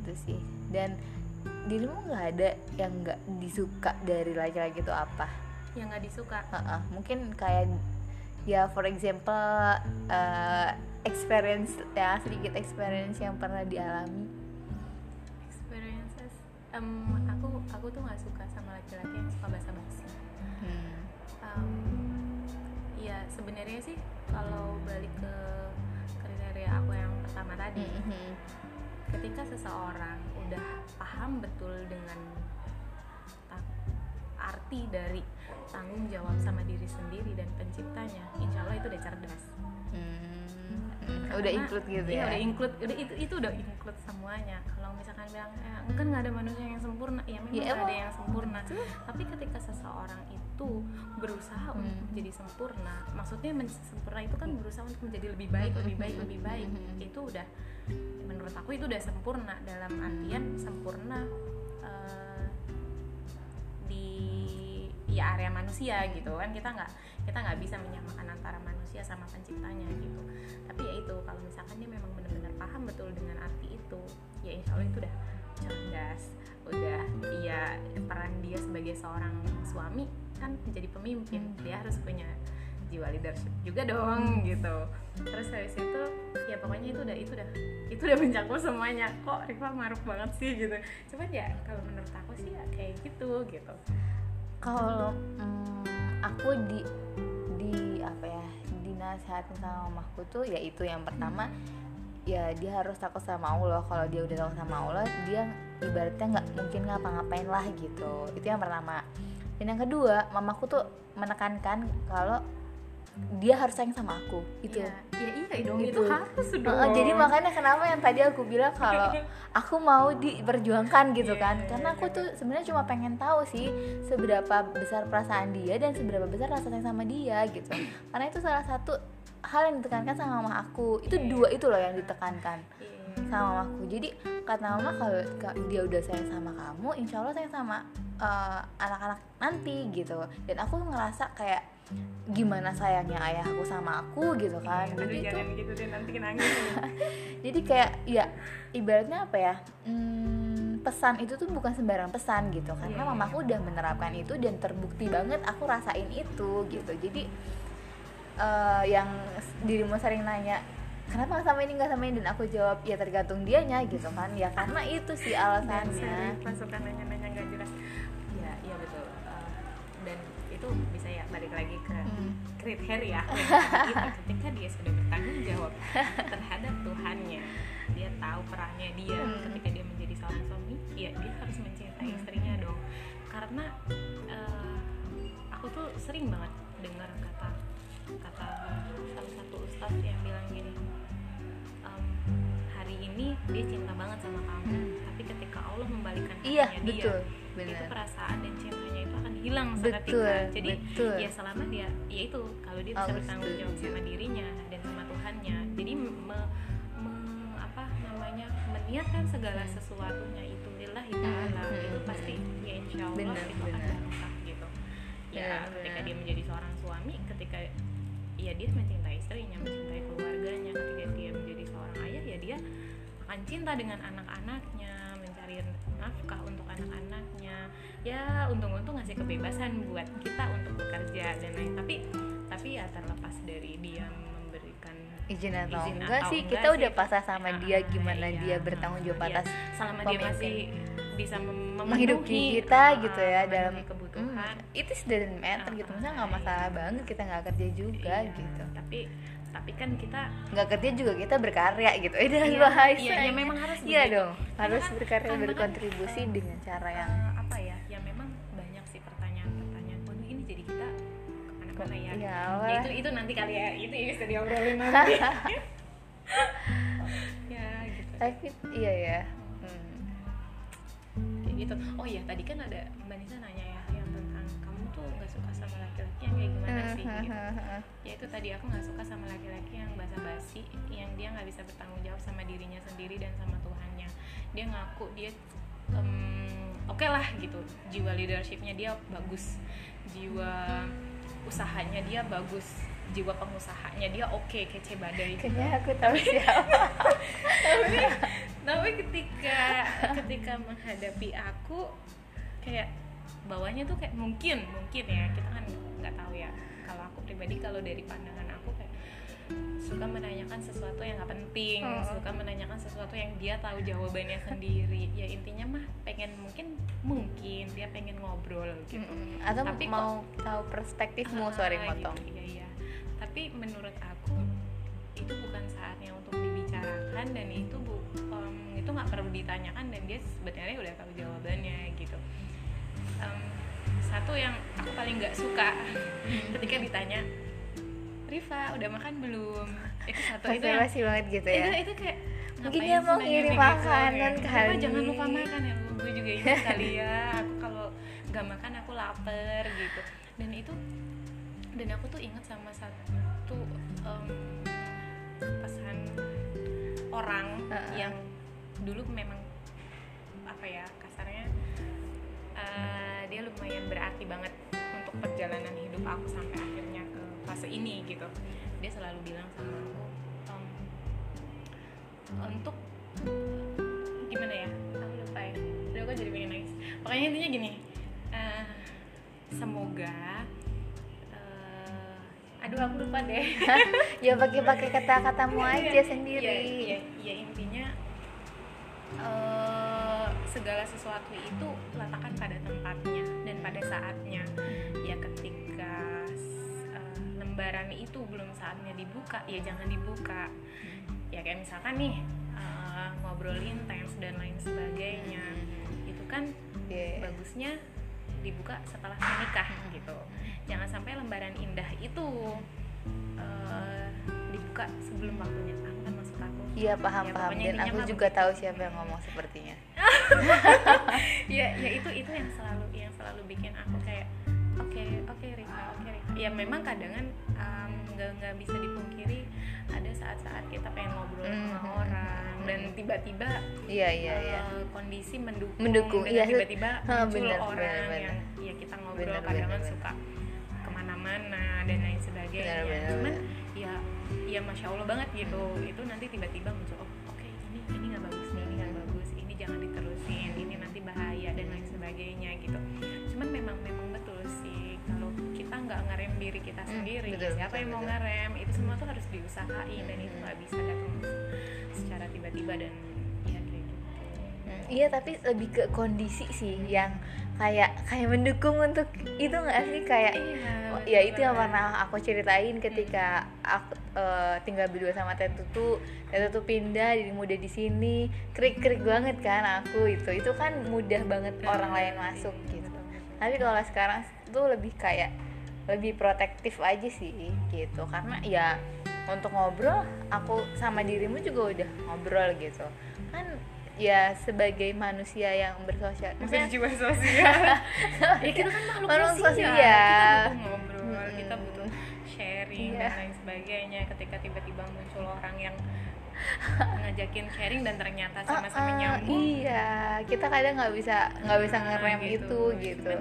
Itu sih. Dan dirimu nggak ada yang nggak disuka dari laki-laki itu apa? Yang nggak disuka? Heeh, mungkin kayak ya for example eh, experience ya sedikit experience yang pernah dialami experiences Em, aku aku tuh nggak suka sama laki-laki yang suka basa-basi hmm. Em, ya sebenarnya sih kalau balik ke kriteria aku yang pertama tadi Mhm. ketika seseorang udah paham betul dengan arti dari tanggung jawab sama diri sendiri dan penciptanya insya Allah itu udah cerdas Hmm. Udah Karena- include gitu iya, ya? udah include udah itu itu udah include semuanya. Kalau misalkan bilang ya, kan nggak ada manusia yang sempurna. Ya memang nggak ada yang sempurna. Tapi ketika seseorang itu berusaha untuk Hmm. menjadi sempurna maksudnya men- sempurna itu kan berusaha untuk menjadi lebih baik lebih baik lebih baik. Hmm. itu udah menurut aku itu udah sempurna dalam artian sempurna area manusia gitu kan kita nggak kita nggak bisa menyamakan antara manusia sama penciptanya gitu. Tapi ya itu kalau misalkan dia memang benar-benar paham betul dengan arti itu ya insya Allah itu udah cerdas udah dia peran dia sebagai seorang suami kan menjadi pemimpin. Dia harus punya jiwa leadership juga dong gitu. Terus habis itu ya pokoknya itu udah itu udah itu udah mencakup semuanya. Kok Riva maruk banget sih gitu. Cuman ya kalau menurut aku sih ya kayak gitu gitu kalau mm, aku di di apa ya dinasihatin sama mamaku tuh ya itu yang pertama ya dia harus takut sama Allah. Kalau dia udah takut sama Allah dia ibaratnya nggak mungkin ngapa-ngapain lah gitu. Itu yang pertama. Dan yang kedua mamaku tuh menekankan kalau dia harus sayang sama aku itu ya, ya iya dong Gitu. itu harus dong. jadi makanya kenapa yang tadi aku bilang kalau [laughs] aku mau diperjuangkan gitu Iya, kan. Iya, karena iya, aku tuh sebenarnya cuma pengen tahu sih seberapa besar perasaan dia dan seberapa besar rasa sayang sama dia gitu. [clears throat] Karena itu salah satu hal yang ditekankan sama mama aku. Itu Iya. dua itu loh yang ditekankan Iya. sama mamaku jadi kata mama kalau ka- dia udah sayang sama kamu insya Allah sayang sama eh, anak-anak nanti gitu. Dan aku ngerasa kayak gimana sayangnya ayahku sama aku gitu kan. Aduh jadi itu jangan gitu deh nanti nangis [laughs] jadi kayak ya ibaratnya apa ya hmm, pesan itu tuh bukan sembarang pesan gitu. Karena Iya. mamaku udah menerapkan itu dan terbukti banget aku rasain itu gitu. Jadi eh, yang dirimu sering nanya kenapa sama ini nggak sama ini? Dan aku jawab ya tergantung dianya gitu kan. Ya karena itu sih alasannya. pasukan nanya-nanya nggak jelas. Ya iya betul. Eh, dan itu balik lagi ke Hmm. kriteria kita [laughs] ketika dia sudah bertanggung jawab terhadap Tuhannya dia tahu perannya dia Hmm. ketika dia menjadi seorang suami ya dia harus mencintai Hmm. istrinya dong karena eh, aku tuh sering banget dengar kata kata salah satu ustadz yang bilang gini "Em, hari ini dia cinta banget sama kamu Hmm. tapi ketika Allah membalikan iya dia betul itu perasaan dan cintanya itu akan hilang betul seketika jadi betul. ya selama dia ya itu kalau dia bisa bertanggung jawab sama dirinya dan sama Tuhannya. Jadi me- me- apa namanya meniatkan segala Hmm. sesuatunya itu lillahi taala Hmm, itu hmm, pasti ya insya Allah Benar, itu akan benar. barokah gitu. Ya Benar, ketika benar. dia menjadi seorang suami ketika ya dia mencintai istrinya mencintai keluarganya ketika dia menjadi seorang ayah ya dia akan cinta dengan anak-anaknya mencari nafkah untuk anak-anaknya ya untung-untung ngasih kebebasan buat kita untuk bekerja dan lain tapi tapi ya terlepas dari dia memberikan izin atau Izin enggak atau sih enggak kita sih. udah pasrah sama Ah, dia gimana iya. dia bertanggung jawab Iya. atas selama dia masih bisa mem- menghidupi memenuhi, kita ah, gitu ya dalam kebutuhan Hmm, it is doesn't matter gitu Ah, maksudnya nggak iya. masalah banget kita nggak kerja juga Iya, gitu tapi tapi kan kita nggak kerja juga kita berkarya gitu eh dengan Iya, iya, ya memang harus iya begitu. dong harus kan- berkarya karena kan, berkontribusi eh, dengan cara yang Eh, ke mana-mana ya ya Ya, itu itu nanti kali ya itu yang bisa diobrolin nanti. [laughs] Ya gitu. Tapi iya ya. Hmm. kayak gitu. Oh iya tadi kan ada mbak Nisa nanya ya yang tentang kamu tuh nggak suka sama laki-laki yang kayak gimana sih gitu. ya itu tadi aku nggak suka sama laki-laki yang basa-basi yang dia nggak bisa bertanggung jawab sama dirinya sendiri dan sama Tuhannya. Dia ngaku dia em, oke lah gitu. Jiwa leadershipnya dia bagus. Jiwa usahanya dia bagus jiwa pengusahanya dia oke kece badai. Kayaknya aku tahu siapa. [laughs] tapi tapi ketika ketika menghadapi aku kayak bawahnya tuh kayak mungkin mungkin ya kita kan nggak tahu ya. Kalau aku pribadi kalau dari pandangan aku kayak suka menanyakan sesuatu yang nggak penting Hmm. suka menanyakan sesuatu yang dia tahu jawabannya sendiri. Ya intinya mah pengen mungkin mungkin dia pengen ngobrol gitu. Mm-mm. atau Tapi kok- mau tahu perspektifmu sorry Ah, motong. gitu, iya iya. Tapi menurut aku itu bukan saatnya untuk dibicarakan dan itu bu em, itu nggak perlu ditanyakan dan dia sebenarnya udah tahu jawabannya gitu. Em, satu yang aku paling nggak suka [laughs] ketika ditanya Riva udah makan belum? Itu satu itu yang banget gitu ya. Itu itu kayak Mungkin dia mau ngirim begitu? makanan kali. jangan lupa makan ya gue juga ingat [laughs] kali ya aku kalau nggak makan aku lapar gitu dan itu dan aku tuh ingat sama satu em, pesan orang Heeh. yang dulu memang apa ya kasarnya eh, dia lumayan berarti banget untuk perjalanan hidup aku sampai akhirnya ke fase ini gitu dia selalu bilang sama aku untuk gimana ya aku lupa ya Aduh, aku jadi pengen nangis pokoknya intinya gini eh, semoga eh, aduh aku lupa deh. Ya [laughs] pakai pakai kata-katamu aja Iya, sendiri. iya, iya, iya, intinya eh, segala sesuatu itu letakkan pada tempatnya dan pada saatnya. Ya ketika eh, lembaran itu belum saatnya dibuka ya jangan dibuka ya kayak misalkan nih eh, ngobrolin tens dan lain sebagainya. Itu kan Iya. bagusnya dibuka setelah menikah gitu. Jangan sampai lembaran indah itu eh, dibuka sebelum waktunya. Aku kan maksud aku. Iya paham Ya, paham. Dan aku juga begitu. tahu siapa yang ngomong sepertinya. [laughs] Ya ya itu itu yang selalu yang selalu bikin aku kayak oke oke Rika oke Rika ya memang kadangan nggak nggak bisa dipungkiri ada saat-saat kita pengen ngobrol sama Mhm. orang dan tiba-tiba iya iya eh, iya kondisi mendukung, Mendukung, dengan iya, tiba-tiba ha, [laughs] muncul bener, orang bener, bener. yang ya kita ngobrol Bener, kadang bener, kan bener. suka ke mana-mana dan lain sebagainya Bener, bener, cuman bener. ya ya masya allah banget gitu itu nanti tiba-tiba muncul oh oke ini ini nggak bagus nih ini nggak bagus ini jangan diterusin ini nanti bahaya dan lain sebagainya gitu cuman memang memang nggak ngerem diri kita Hmm, sendiri. betul, siapa betul, yang mau betul. ngerem? Itu semua tuh harus diusahain dan itu nggak bisa datang secara tiba-tiba dan ya kayak gitu. Hmm, iya tapi lebih ke kondisi sih yang kayak kayak mendukung untuk itu nggak sih? Kayak Iya, Oh, ya itu yang pernah aku ceritain ketika aku eh, tinggal berdua sama Teh Tutu Teh Tutu pindah jadi muda di sini. Krik krik banget kan aku itu. Itu kan mudah banget orang lain masuk gitu. tapi kalau sekarang tuh lebih kayak lebih protektif aja sih gitu. Karena ya untuk ngobrol aku sama dirimu juga udah ngobrol gitu. Kan ya sebagai manusia yang bersosial maksudnya berjiwa sosial. [laughs] Ya kita kan makhluk Makhluk sosial, sosial. kita butuh ngobrol kita butuh sharing Iya. dan lain sebagainya. Ketika tiba-tiba muncul orang yang ngajakin sharing dan ternyata sama-sama Ah, ah, nyambung. iya. Kita kadang nggak bisa nggak bisa Nah, ngerem itu gitu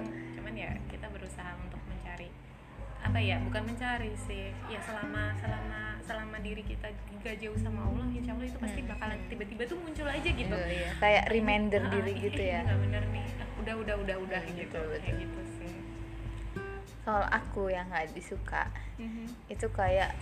apa ya bukan mencari sih. Ya selama selama selama diri kita gak jauh sama Allah insya Allah itu pasti Hmm. bakalan tiba-tiba tuh muncul aja gitu. Iya, iya. kayak reminder diri gitu ya. [laughs] Nggak bener nih. Ah, udah udah udah udah Hmm, gitu. betul, kayak gitu sih. Kalau aku yang nggak disuka Mhm. itu kayak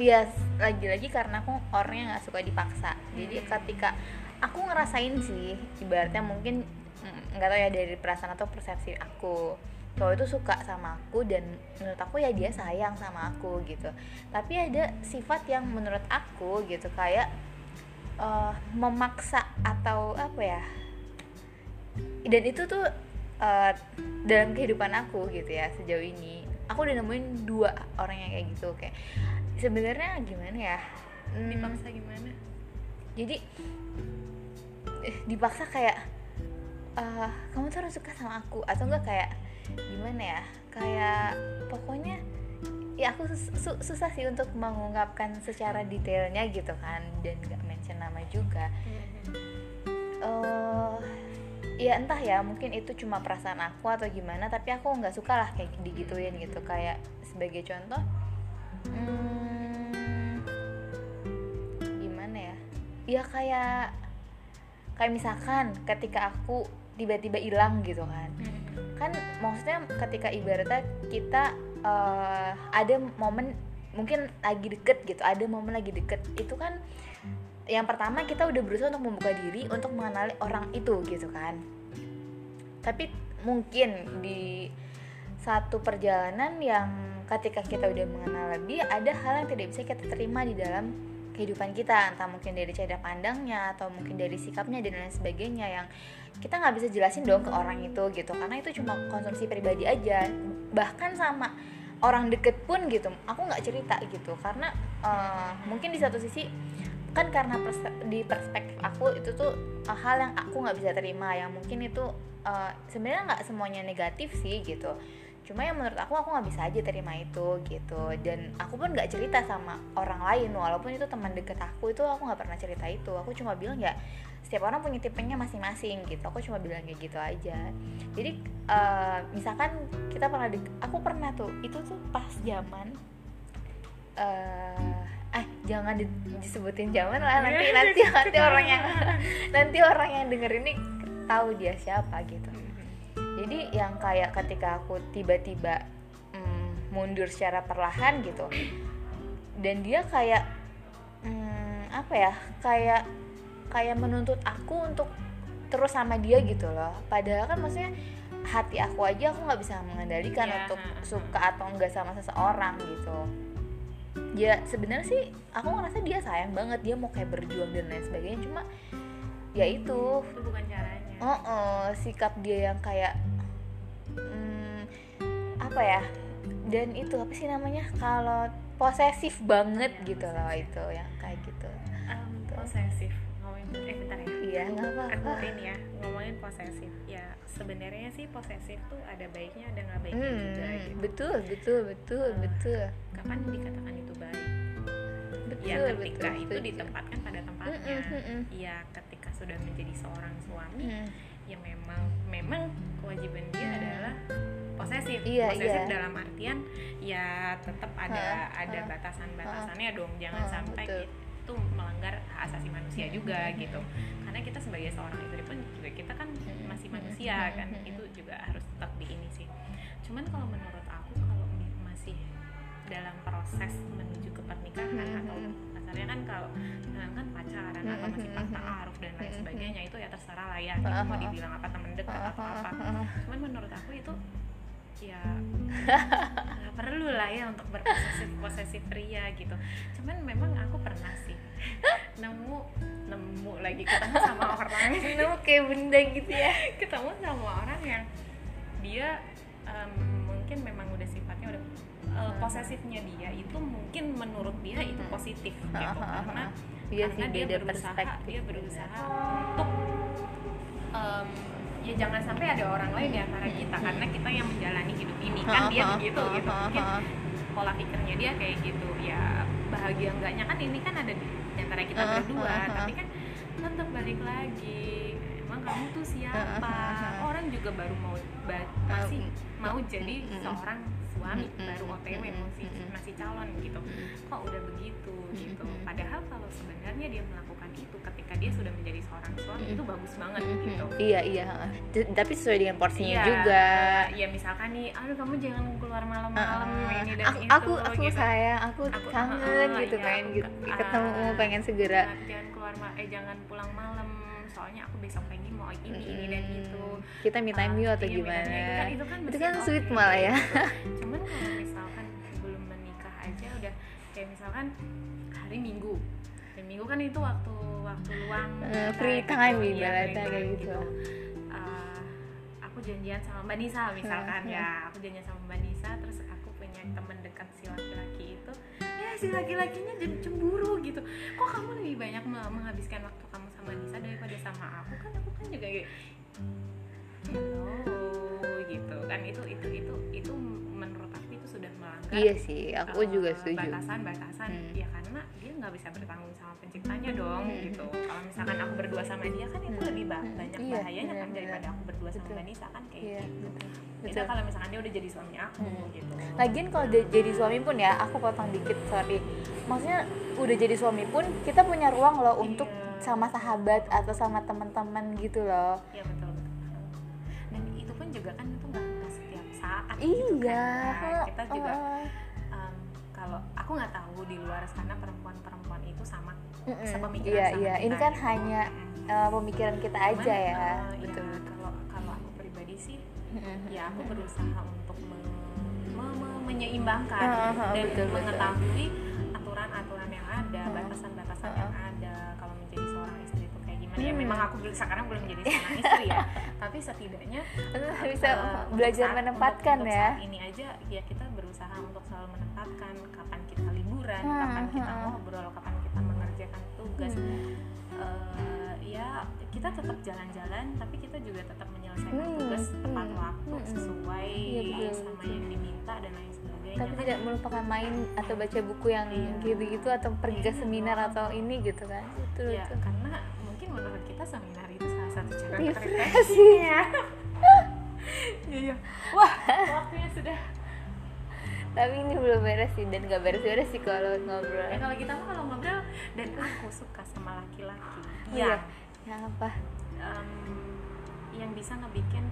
ya lagi-lagi karena aku orangnya nggak suka dipaksa. Jadi Hmm. ketika aku ngerasain sih ibaratnya mungkin mm, nggak tahu ya dari perasaan atau persepsi aku cowok itu suka sama aku dan menurut aku ya dia sayang sama aku gitu. Tapi ada sifat yang menurut aku gitu kayak eh, memaksa atau apa ya? Dan itu tuh eh, dalam kehidupan aku gitu ya sejauh ini. Aku udah nemuin dua orang yang kayak gitu kayak sebenarnya gimana ya? Hmm, dipaksa gimana? jadi eh, dipaksa kayak eh, kamu tuh harus suka sama aku atau enggak kayak gimana ya? Kayak pokoknya ya aku sus- su- susah sih untuk mengungkapkan secara detailnya gitu kan dan gak mention nama juga. Eh ya entah ya mungkin itu cuma perasaan aku atau gimana tapi aku nggak suka lah kayak digituin gitu. Kayak sebagai contoh hmm, gimana ya? Ya kayak kayak misalkan ketika aku tiba-tiba hilang gitu kan kan maksudnya ketika ibaratnya kita eh, ada momen mungkin lagi deket gitu ada momen lagi deket itu kan yang pertama kita udah berusaha untuk membuka diri untuk mengenali orang itu gitu kan. Tapi mungkin di satu perjalanan yang ketika kita udah mengenal lebih ada hal yang tidak bisa kita terima di dalam kehidupan kita. Entah mungkin dari cara pandangnya atau mungkin dari sikapnya dan lain sebagainya yang kita nggak bisa jelasin dong ke orang itu gitu karena itu cuma konsumsi pribadi aja. Bahkan sama orang deket pun gitu aku nggak cerita gitu. Karena eh, mungkin di satu sisi kan karena pers- di perspektif aku itu tuh eh, hal yang aku nggak bisa terima yang mungkin itu eh, sebenarnya nggak semuanya negatif sih gitu. Cuma yang menurut aku aku nggak bisa aja terima itu gitu. Dan aku pun nggak cerita sama orang lain walaupun itu teman deket aku itu aku nggak pernah cerita itu. Aku cuma bilang ya setiap orang punya tipenya masing-masing gitu. Aku cuma bilang kayak gitu aja. Jadi eh, misalkan kita pernah di- aku pernah tuh itu tuh pas zaman eh eh jangan di- disebutin zaman lah nanti nanti nanti orang yang [laughs] nanti orang yang denger ini tahu dia siapa gitu. Jadi yang kayak ketika aku tiba-tiba mm, mundur secara perlahan gitu dan dia kayak mm, apa ya kayak kayak menuntut aku untuk terus sama dia gitu loh. Padahal kan maksudnya hati aku aja aku nggak bisa mengendalikan Iya, untuk suka atau enggak sama seseorang gitu. Ya sebenarnya sih aku ngerasa dia sayang banget dia mau kayak berjuang dan lain sebagainya. Cuma ya itu. Itu bukan caranya. Oh, oh, sikap dia yang kayak hmm, apa ya? Dan itu apa sih namanya? Kalau posesif banget gitu loh itu yang kayak gitu. Um, posesif eh bentar ya iya nggak aku apa-apa ini ya ngomongin posesif ya sebenarnya sih posesif tuh ada baiknya ada nggak baiknya hmm, juga gitu betul betul betul Ah. betul kapan dikatakan itu baik betul ya ketika betul, itu setuju. ditempatkan pada tempatnya Mm, mm, mm, ya ketika sudah menjadi seorang suami Hmm. ya memang memang kewajiban dia adalah posesif Iya, posesif iya. dalam artian ya tetap ada Ha, ada ha. batasan-batasannya dong jangan Ha, sampai betul. Itu melanggar hak asasi manusia juga gitu. Karena kita sebagai seorang istri pun juga kita kan masih manusia kan itu juga harus tetap di ini sih. Cuman kalau menurut aku kalau masih dalam proses menuju ke pernikahan atau kasarnya kan kalau kan pacaran atau masih pas ta'aruf dan lain sebagainya itu ya terserah lah ya gitu, mau dibilang apa temen dekat atau apa. cuman menurut aku itu ya nggak perlu lah ya untuk berposesif posesif pria gitu. Cuman memang aku pernah sih nemu nemu lagi ketemu sama orang. [laughs] Nemu kayak benda gitu ya. Ketemu sama orang yang dia em, mungkin memang udah sifatnya udah eh, posesifnya dia itu mungkin menurut dia itu positif gitu karena Iya sih karena dia beda berusaha dia berusaha untuk em, ya jangan sampai ada orang lain di antara kita karena kita yang menjalani hidup ini kan dia begitu gitu. mungkin pola pikirnya dia kayak gitu ya bahagia enggaknya. Kan ini kan ada di, antara kita berdua tapi kan tetap balik lagi. Emang kamu tuh siapa? orang juga baru mau masih mau jadi seorang suami baru OTW masih masih calon gitu. Kok udah begitu gitu? Padahal kalau sebenarnya dia melakukan itu ketika dia sudah menjadi seorang suami itu bagus banget gitu. Iya iya Tapi sesuai dengan porsinya Iya, juga. ya misalkan nih aduh kamu jangan keluar malam-malam Ah, ini dan aku, itu aku aku gitu. sayang aku, Aku- kangen ah, gitu iya, pengen aku gitu, ke- ketemu ah, pengen segera. Jangan, keluar eh jangan pulang malam soalnya aku besok pagi mau ini ini dan Hmm, itu kita me time Ah, you atau iya, gimana. Itu kan- itu kan itu kan sweet oke, malah ya gitu. cuman kalau misalkan belum menikah aja udah kayak misalkan hari minggu hari minggu kan itu waktu waktu luang kita free gitu. time ibaratnya free kayak time gitu. Ah, aku janjian sama mbak Nisa misalkan Hmm, ya aku janjian sama mbak Nisa terus aku punya teman dekat si laki-laki itu ya si laki-lakinya jadi cemburu gitu kok kamu lebih banyak me- menghabiskan waktu kamu sama Nisa daripada sama aku kan aku kan juga kayak hello gitu kan. Itu itu itu itu menurut aku itu sudah melanggar iya sih aku eh, juga setuju. batasan-batasan. Hmm. ya karena dia nggak bisa bertanggung sama penciptanya dong gitu. Kalau misalkan aku berdua sama dia kan itu lebih ba- banyak Iya, bahayanya kan benar-benar. daripada aku berdua sama Nisa kan kayak iya gitu. betul kalau misalkan dia udah jadi suami aku gitu. Lagian kalau de- jadi suami pun ya, aku potong dikit sorry. Maksudnya udah jadi suami pun kita punya ruang loh untuk Iya. Sama sahabat atau sama teman-teman gitu loh. Iya betul betul. Dan itu pun juga kan itu nggak setiap saat gitu Iya. kan. Nah, kita juga heeh. em, kalau aku nggak tahu di luar sana perempuan-perempuan itu sama Mm-mm. sepemikiran Iya sama iya. kita Ini kan gitu. hanya eh, pemikiran kita Cuman, aja ya. eh, betul ya, betul. kalau kalau aku pribadi sih ya aku berusaha untuk me- me- me- menyeimbangkan Ah, ah, dan betul, mengetahui aturan-aturan yang ada, batasan-batasan ah, yang ada itu gimana. Ya Hmm. memang aku sekarang belum menjadi seorang [laughs] istri ya, tapi setidaknya [laughs] Bisa untuk belajar saat- menempatkan untuk, untuk ya. saat ini aja ya kita berusaha untuk selalu menempatkan kapan kita liburan, Hmm, kapan kita hmm. ngobrol, kapan kita mengerjakan tugas. Hmm. Eh, ya kita tetap jalan-jalan tapi kita juga tetap menyelesaikan Hmm, tugas tepat hmm, waktu hmm. sesuai Iya, betul, sama betul. yang diminta dan lain sebagainya Tapi tidak melupakan main atau baca buku yang Iya. gitu-gitu atau pergi ke Iya. seminar atau ini gitu kan. Betul ya betul. karena menurut kita seminar itu salah satu cara Refreshing. refreshing ya iya [laughs] iya wah waktunya sudah Tapi ini belum beres sih dan gak beres-beres sih kalau ngobrol. ya kalau kita mah kalau ngobrol dan aku suka sama laki-laki Iya. yang Yang apa? em, yang bisa ngebikin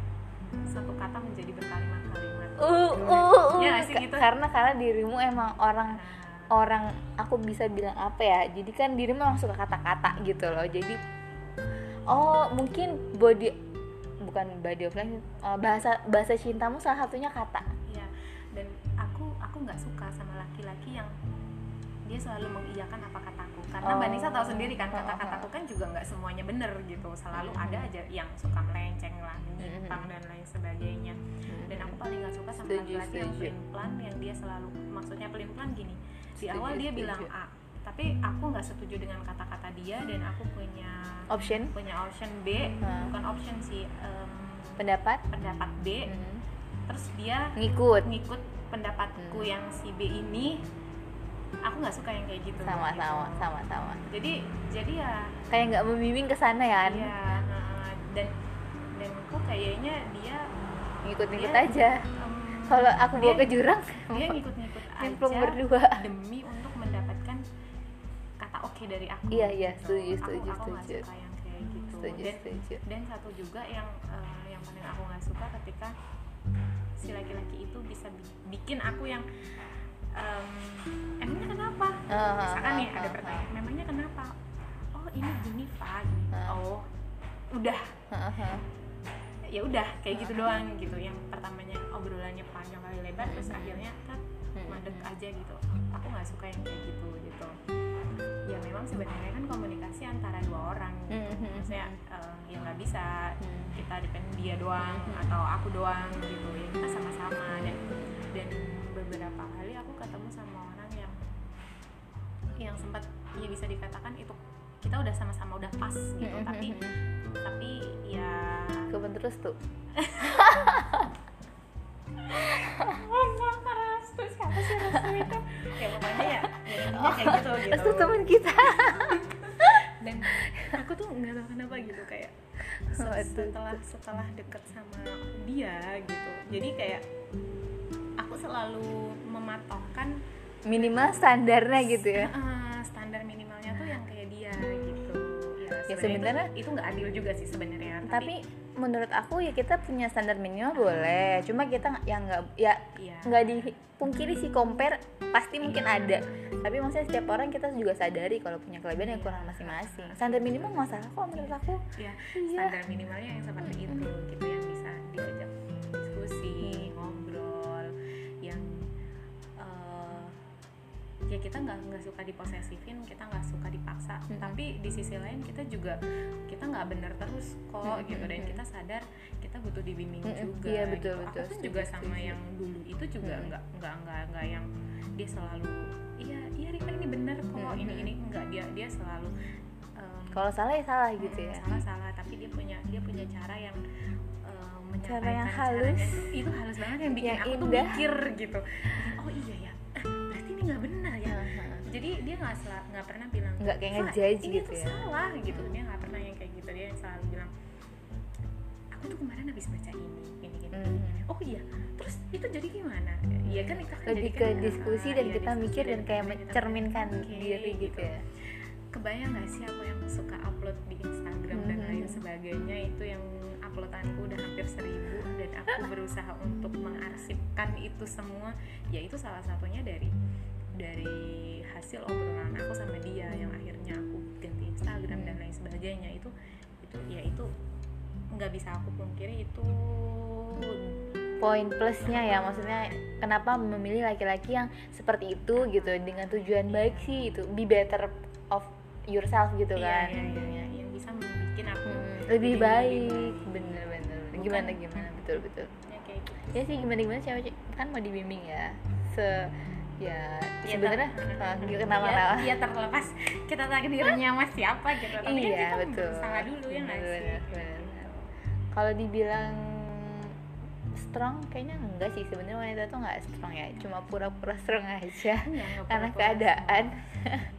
satu kata menjadi berkalimat-kalimat Uh, uh, uh. Iya nggak sih gitu? Karena karena dirimu emang orang Nah, orang aku bisa bilang apa ya jadi kan dirimu emang suka kata-kata gitu loh jadi oh mungkin body bukan body of language eh, bahasa bahasa cintamu salah satunya kata. Iya, dan aku aku nggak suka sama laki-laki yang dia selalu mengiyakan apa kataku. Karena Oh. mbak Nisa tahu sendiri kan Oh, oh, kata-kataku kan juga nggak semuanya bener gitu. Selalu ada aja yang suka melenceng lah menyimpang dan lain sebagainya. Dan aku paling nggak suka sama laki-laki yang pelin pelan yang dia selalu maksudnya pelin pelan gini. Di awal dia bilang A tapi aku nggak setuju dengan kata-kata dia dan aku punya option? punya option B Hmm. bukan option sih em, pendapat? pendapat B. Mhm. terus dia ngikut? ngikut pendapatku Hmm. yang si B ini. Aku nggak suka yang kayak gitu sama gitu. sama sama sama. Jadi jadi ya kayak nggak membimbing ke sana ya kan? Iya nah, dan dan kok kayaknya dia ngikut-ngikut aja. em, kalau aku bawa dia- ke jurang dia ngikut-ngikut [laughs] aja berdua. demi kata oke dari aku Iya, iya, gitu. setuju, Aku- setuju, aku setuju. suka yang kayak gitu. Setuju dan setuju. dan satu juga yang eh, yang paling aku nggak suka ketika si laki-laki itu bisa bi- bikin aku yang em, emangnya kenapa? Ah, misalkan nih ah, ada ah, pertanyaan memangnya kenapa? Oh ini gini Pak. Ah. oh udah. Ya udah kayak gitu doang gitu. Yang pertamanya obrolannya panjang kali lebar terus akhirnya kan mandek aja gitu. Aku nggak suka yang kayak gitu gitu ya memang sebenarnya kan komunikasi antara dua orang gitu. Mhm. maksudnya eh, ya nggak bisa Hmm. kita depend dia doang atau aku doang gitu ya kita sama-sama dan dan beberapa kali aku ketemu sama orang yang yang sempat ya bisa dikatakan itu kita udah sama-sama udah pas gitu Mhm. tapi tapi ya Kebun terus tuh [laughs] [laughs] siapa sih restu itu? Ya pokoknya ya, ya intinya kayak gitu gitu. Restu teman kita. [laughs] Dan aku tuh nggak tahu kenapa gitu kayak Waduh. setelah setelah deket sama dia gitu. Jadi kayak aku selalu mematokkan minimal standarnya gitu ya? "Ah, standar minimalnya tuh yang kayak dia gitu. Ya, sebenarnya sebenarnya- itu- itu nggak adil juga sih sebenarnya tapi menurut aku ya kita punya standar minimal boleh. Cuma kita nggak- yang nggak ya iya. dipungkiri sih compare pasti mungkin ada. Tapi maksudnya setiap orang kita juga sadari kalau punya kelebihan yang kurang masing-masing. Standar minimal nggak masalah kok menurut aku. Ya standar minimalnya yang seperti itu gitu yang bisa diajak ya kita nggak nggak suka diposesifin kita nggak suka dipaksa Mm-mm. tapi di sisi lain kita juga kita nggak bener terus kok Mm-mm. gitu dan kita sadar kita butuh dibimbing Mm-mm. juga Iya, betul, gitu. betul. aku pun juga sama setuju. yang dulu itu juga nggak nggak nggak nggak yang dia selalu iya iya Rika ini bener kok Mm-mm. ini ini enggak dia dia selalu em, kalau salah ya salah gitu ya salah salah tapi dia punya dia punya cara yang uh, Cara yang caranya halus. itu, itu halus banget yang bikin Yang aku tuh mikir gitu oh iya ya nggak benar ya. Jadi dia nggak nggak pernah bilang Nggak kayak "Wah, ngejudge ini gitu tuh ya." salah gitu. Dia nggak pernah yang kayak gitu. Dia yang selalu bilang aku tuh kemarin habis baca ini ini gini. Hmm. oh iya terus itu jadi gimana? Iya kan itu akan lebih ke kan, diskusi dan iya, kita mikir dan kayak mencerminkan diri gitu ya. Kebayang gak sih aku yang suka upload di Instagram dan lain sebagainya? Itu yang uploadanku udah hampir seribu dan aku berusaha untuk mengarsipkan itu semua. Ya itu salah satunya dari dari hasil obrolan aku sama dia yang akhirnya aku ganti Instagram dan lain sebagainya itu itu ya itu nggak bisa aku pungkiri itu poin plusnya ya maksudnya kenapa memilih laki-laki yang seperti itu gitu dengan tujuan baik sih itu be better of yourself gitu iya, kan. iya, iya, iya, yang bisa membuat aku Hmm, lebih baik. bener-bener gimana gimana? Betul betul. Ya kayak gitu. Ya sih gimana gimana? Cewek kan mau dibimbing ya. Se ya Ya, sebenarnya ah, gitu ya, kenapa ya terlepas kita takdirnya mas siapa gitu. Tapi kan iya kita betul. berusaha dulu ya nggak sih? Kalau dibilang strong kayaknya enggak sih. Sebenarnya wanita tuh nggak strong ya cuma pura-pura strong aja. Nggak karena pura-pura keadaan.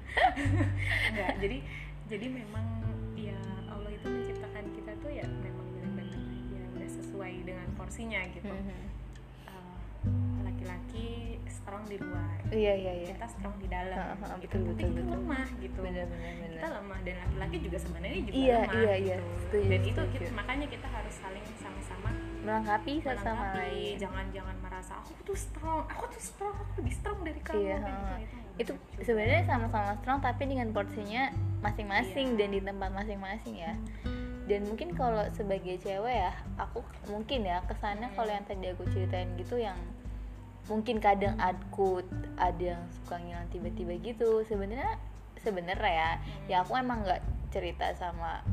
[laughs] Enggak jadi jadi memang ya Allah itu menciptakan kita tuh ya memang benar-benar ya udah sesuai dengan porsinya gitu. Mhm. Eh, laki-laki strong di luar iya iya iya kita strong di dalam Ha, ha, gitu. betul, tapi betul, kita betul. lemah gitu bener bener bener kita lemah dan laki-laki juga sebenarnya juga Iya, lemah iya, iya. gitu. Setuju, dan itu kita- makanya kita harus saling sama-sama melengkapi satu sama lain jangan jangan merasa aku tuh strong aku tuh strong aku lebih strong dari kamu Iya, Kan ha. nggak itu benar sebenarnya sama-sama strong tapi dengan porsinya masing-masing Iya. dan di tempat masing-masing ya dan mungkin kalau sebagai cewek ya aku mungkin ya kesannya Hmm. kalau yang tadi aku ceritain gitu yang mungkin kadang aku ada yang suka ngilang tiba-tiba gitu. Sebenarnya sebenarnya ya ya aku emang nggak cerita sama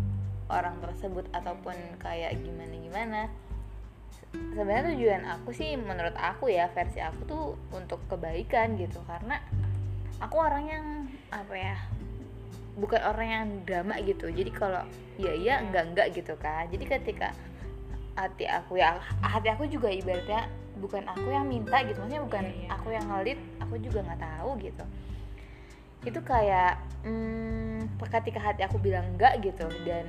orang tersebut ataupun kayak gimana gimana sebenarnya tujuan aku sih menurut aku ya versi aku tuh untuk kebaikan gitu. Karena aku orang yang apa ya bukan orang yang drama gitu. Jadi kalau ya iya enggak enggak gitu kan. Jadi ketika hati aku ya hati aku juga ibaratnya bukan aku yang minta gitu maksudnya bukan Iya, iya. aku yang ngelit aku juga nggak tahu gitu. Itu kayak hmm, ketika hati aku bilang enggak gitu dan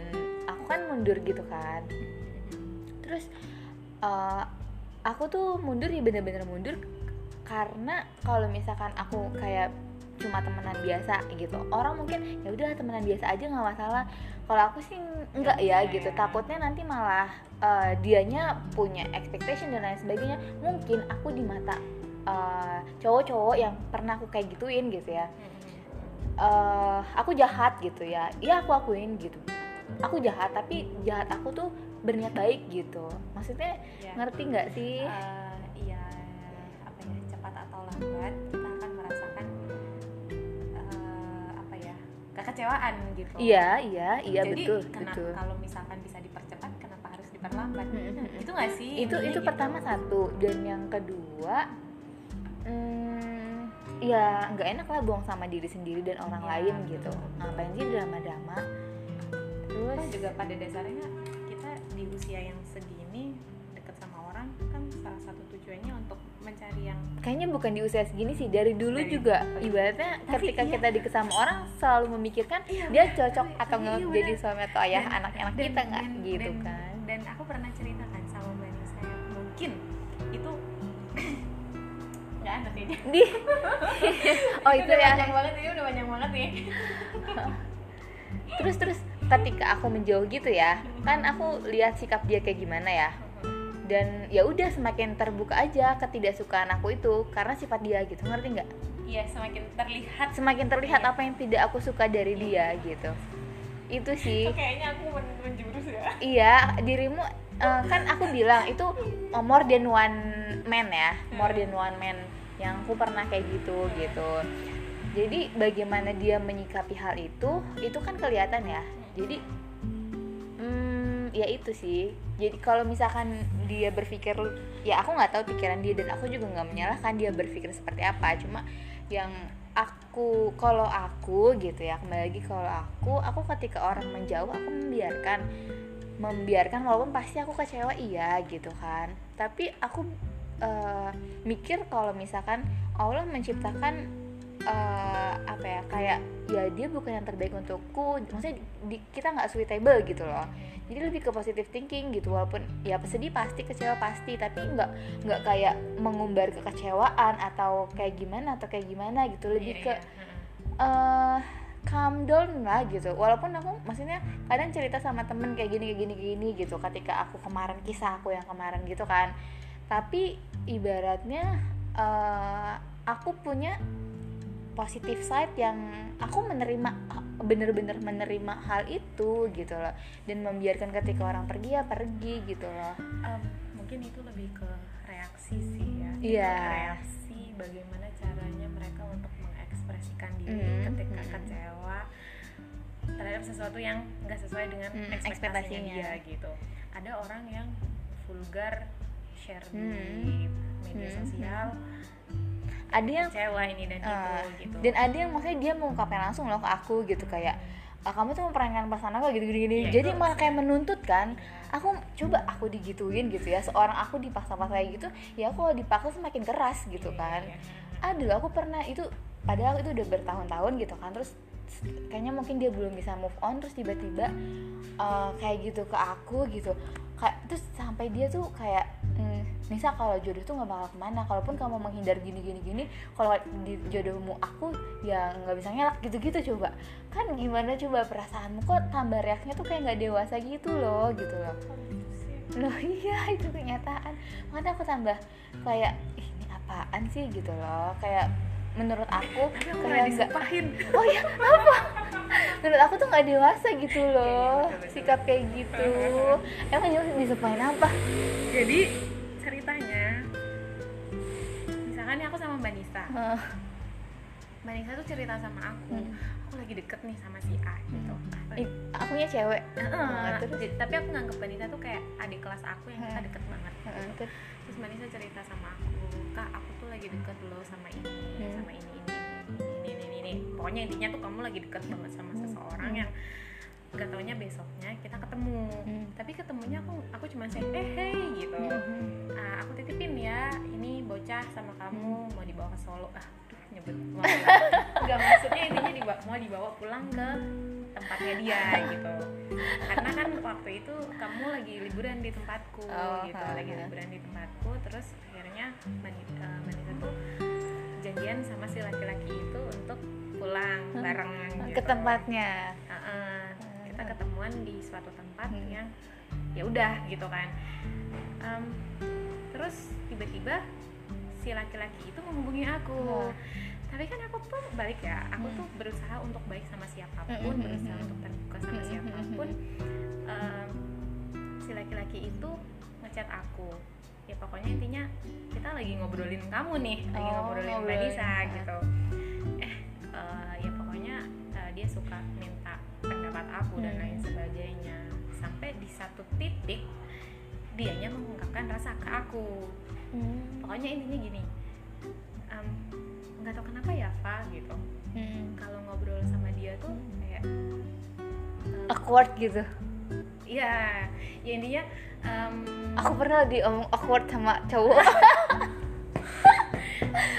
aku kan mundur gitu kan. Terus eh, aku tuh mundur ya bener-bener mundur karena kalau misalkan aku kayak cuma temenan biasa gitu. Orang mungkin ya udah temenan biasa aja nggak masalah kalau aku sih enggak ya gitu. iya. takutnya nanti malah eh, dianya punya expectation dan lain sebagainya. Mungkin aku di mata eh, cowok-cowok yang pernah aku kayak gituin gitu ya. Eh aku jahat gitu ya. Iya aku akuin gitu. Aku jahat tapi jahat aku tuh berniat baik gitu. Maksudnya Ya. ngerti nggak sih? Eh, iya. Apa ya? Cepat atau lambat kekecewaan gitu. Iya iya iya jadi betul kenapa betul. kalau misalkan bisa dipercepat kenapa harus diperlambat? Hmm, itu nggak sih itu itu gitu. pertama satu dan yang kedua hmm, ya nggak enak lah buang sama diri sendiri dan orang Iya, lain betul, gitu. Ngapain sih drama-drama? Terus Toh juga pada dasarnya kita di usia yang segini deket sama orang kan salah satu tujuannya untuk mencari yang kayaknya bukan di usia segini sih dari dulu Dari- juga. Iya. ibaratnya Tapi ketika iya. kita deket sama orang selalu memikirkan Iya, dia cocok Tapi- atau nggak iya, jadi suami atau ayah anak-anak kita nggak? gitu dan- kan. dan aku pernah ceritakan sama mbak Nisa yang mungkin itu [coughs] nggak ada di [laughs] oh itu udah ya. panjang banget ini udah panjang banget nih terus terus ketika aku menjauh gitu ya kan aku lihat sikap dia kayak gimana ya dan ya udah semakin terbuka aja ketidaksukaan aku itu karena sifat dia gitu. Ngerti nggak? Iya semakin terlihat. Semakin terlihat Iya. apa yang tidak aku suka dari dia gitu. Itu sih. Kok kayaknya aku men- menjurus ya. Iya dirimu eh, kan aku bilang itu more than one man ya. More than one man yang aku pernah kayak gitu gitu. Jadi bagaimana dia menyikapi hal itu itu kan kelihatan ya. Jadi hmm, ya itu sih. Jadi kalau misalkan dia berpikir ya aku nggak tahu pikiran dia dan aku juga nggak menyalahkan dia berpikir seperti apa. Cuma yang aku kalau aku gitu ya kembali lagi kalau aku aku ketika orang menjauh aku membiarkan membiarkan walaupun pasti aku kecewa iya gitu kan. Tapi aku eh, mikir kalau misalkan Allah menciptakan eh, apa ya kayak ya dia bukan yang terbaik untukku maksudnya di- kita nggak suitable gitu loh jadi lebih ke positive thinking gitu walaupun ya sedih pasti kecewa pasti tapi nggak nggak kayak mengumbar kekecewaan atau kayak gimana atau kayak gimana gitu lebih Iya, ke iya. Heeh. eh calm down lah gitu walaupun aku maksudnya kadang cerita sama temen kayak gini kayak gini kayak gini gitu ketika aku kemarin kisah aku yang kemarin gitu kan tapi ibaratnya eh aku punya positive side yang aku menerima bener-bener menerima hal itu gitu loh dan membiarkan ketika orang pergi ya pergi gitu loh Em, mungkin itu lebih ke reaksi sih ya Iya. reaksi bagaimana caranya mereka untuk mengekspresikan diri Mm, ketika mm. kecewa terhadap sesuatu yang nggak sesuai dengan Mm, ekspektasinya ekspektasinya. dia gitu ada orang yang vulgar share di Mm. media Mm, sosial ada yang kecewa ini dan Eh, itu gitu. dan ada yang maksudnya dia mengungkapkan langsung loh ke aku gitu kayak "Ah, kamu tuh memperangkan perasaan aku gitu. Gini gini Iya, jadi malah kayak menuntut kan aku coba aku digituin gitu ya. Seorang aku dipaksa-paksa kayak gitu ya aku kalau dipaksa semakin keras gitu Iya, kan. iya. aduh aku pernah itu padahal itu udah bertahun-tahun gitu kan terus kayaknya mungkin dia belum bisa move on terus tiba-tiba uh, kayak gitu ke aku gitu kayak terus sampai dia tuh kayak "Hmm, Nisa kalau jodoh tuh nggak bakal ke mana. Kalaupun kamu menghindar gini gini gini kalau di jodohmu aku ya nggak bisa ngelak gitu gitu coba. Kan gimana coba? Perasaanmu kok tambah reaksinya tuh kayak nggak dewasa gitu loh gitu loh. Loh [laughs] iya itu kenyataan. Makanya aku tambah kayak "Ih, ini apaan sih? gitu loh. Kayak menurut aku aku kayak nggak oh ya apa? Menurut aku tuh nggak dewasa gitu loh Iya, sikap kayak gitu. Emang dia disumpahin apa? Jadi ceritanya misalkan Mbak Nisa. Mbak Nisa tuh cerita sama aku. Hmm. aku lagi deket nih sama si A gitu. Ih, akunya cewek? Heeh, terus? jadi- tapi aku nganggep Mbak Nisa tuh kayak adik kelas aku yang kita Hmm. deket banget gitu. terus? Mbak Nisa cerita sama aku aku lagi deket loh sama ini Hmm. sama ini ini ini ini ini ini pokoknya intinya tuh kamu lagi deket banget sama Hmm. seseorang Hmm. yang gak taunya besoknya kita ketemu Hmm. tapi ketemunya aku aku cuma say eh hey gitu Hmm. Ah, aku titipin ya ini bocah sama kamu mau dibawa ke Solo ah aduh nyebut [laughs] nggak maksudnya intinya dibawa, mau dibawa pulang ke tempatnya dia [laughs] gitu karena kan waktu itu kamu lagi liburan di tempatku Oh, gitu ha, lagi ha. liburan di tempatku terus akhirnya Mani- eh, Manisa tuh janjian sama si laki-laki itu untuk pulang bareng ke gitu. tempatnya Heeh, kita Hmm. ketemuan di suatu tempat Hmm. yang ya udah gitu kan Em, terus tiba-tiba si laki-laki itu menghubungi aku Wah. Tapi kan aku tuh balik ya aku Hmm. tuh berusaha untuk baik sama siapa pun Hmm, hmm, berusaha hmm, untuk terbuka sama Hmm, hmm, siapa pun hmm, Em, si laki-laki itu ngechat aku ya pokoknya intinya kita lagi ngobrolin kamu nih lagi Oh, ngobrolin Mbak ngobrolin. Nisa gitu eh eh, ya pokoknya eh, dia suka minta pendapat aku dan Hmm. lain sebagainya sampai di satu titik dianya mengungkapkan rasa ke aku Hmm. pokoknya intinya gini nggak tahu kenapa ya Fa gitu. Hmm. kalau ngobrol sama dia tuh kayak em, awkward gitu. Iya, ya intinya em, aku pernah diomong awkward sama cowok. [laughs]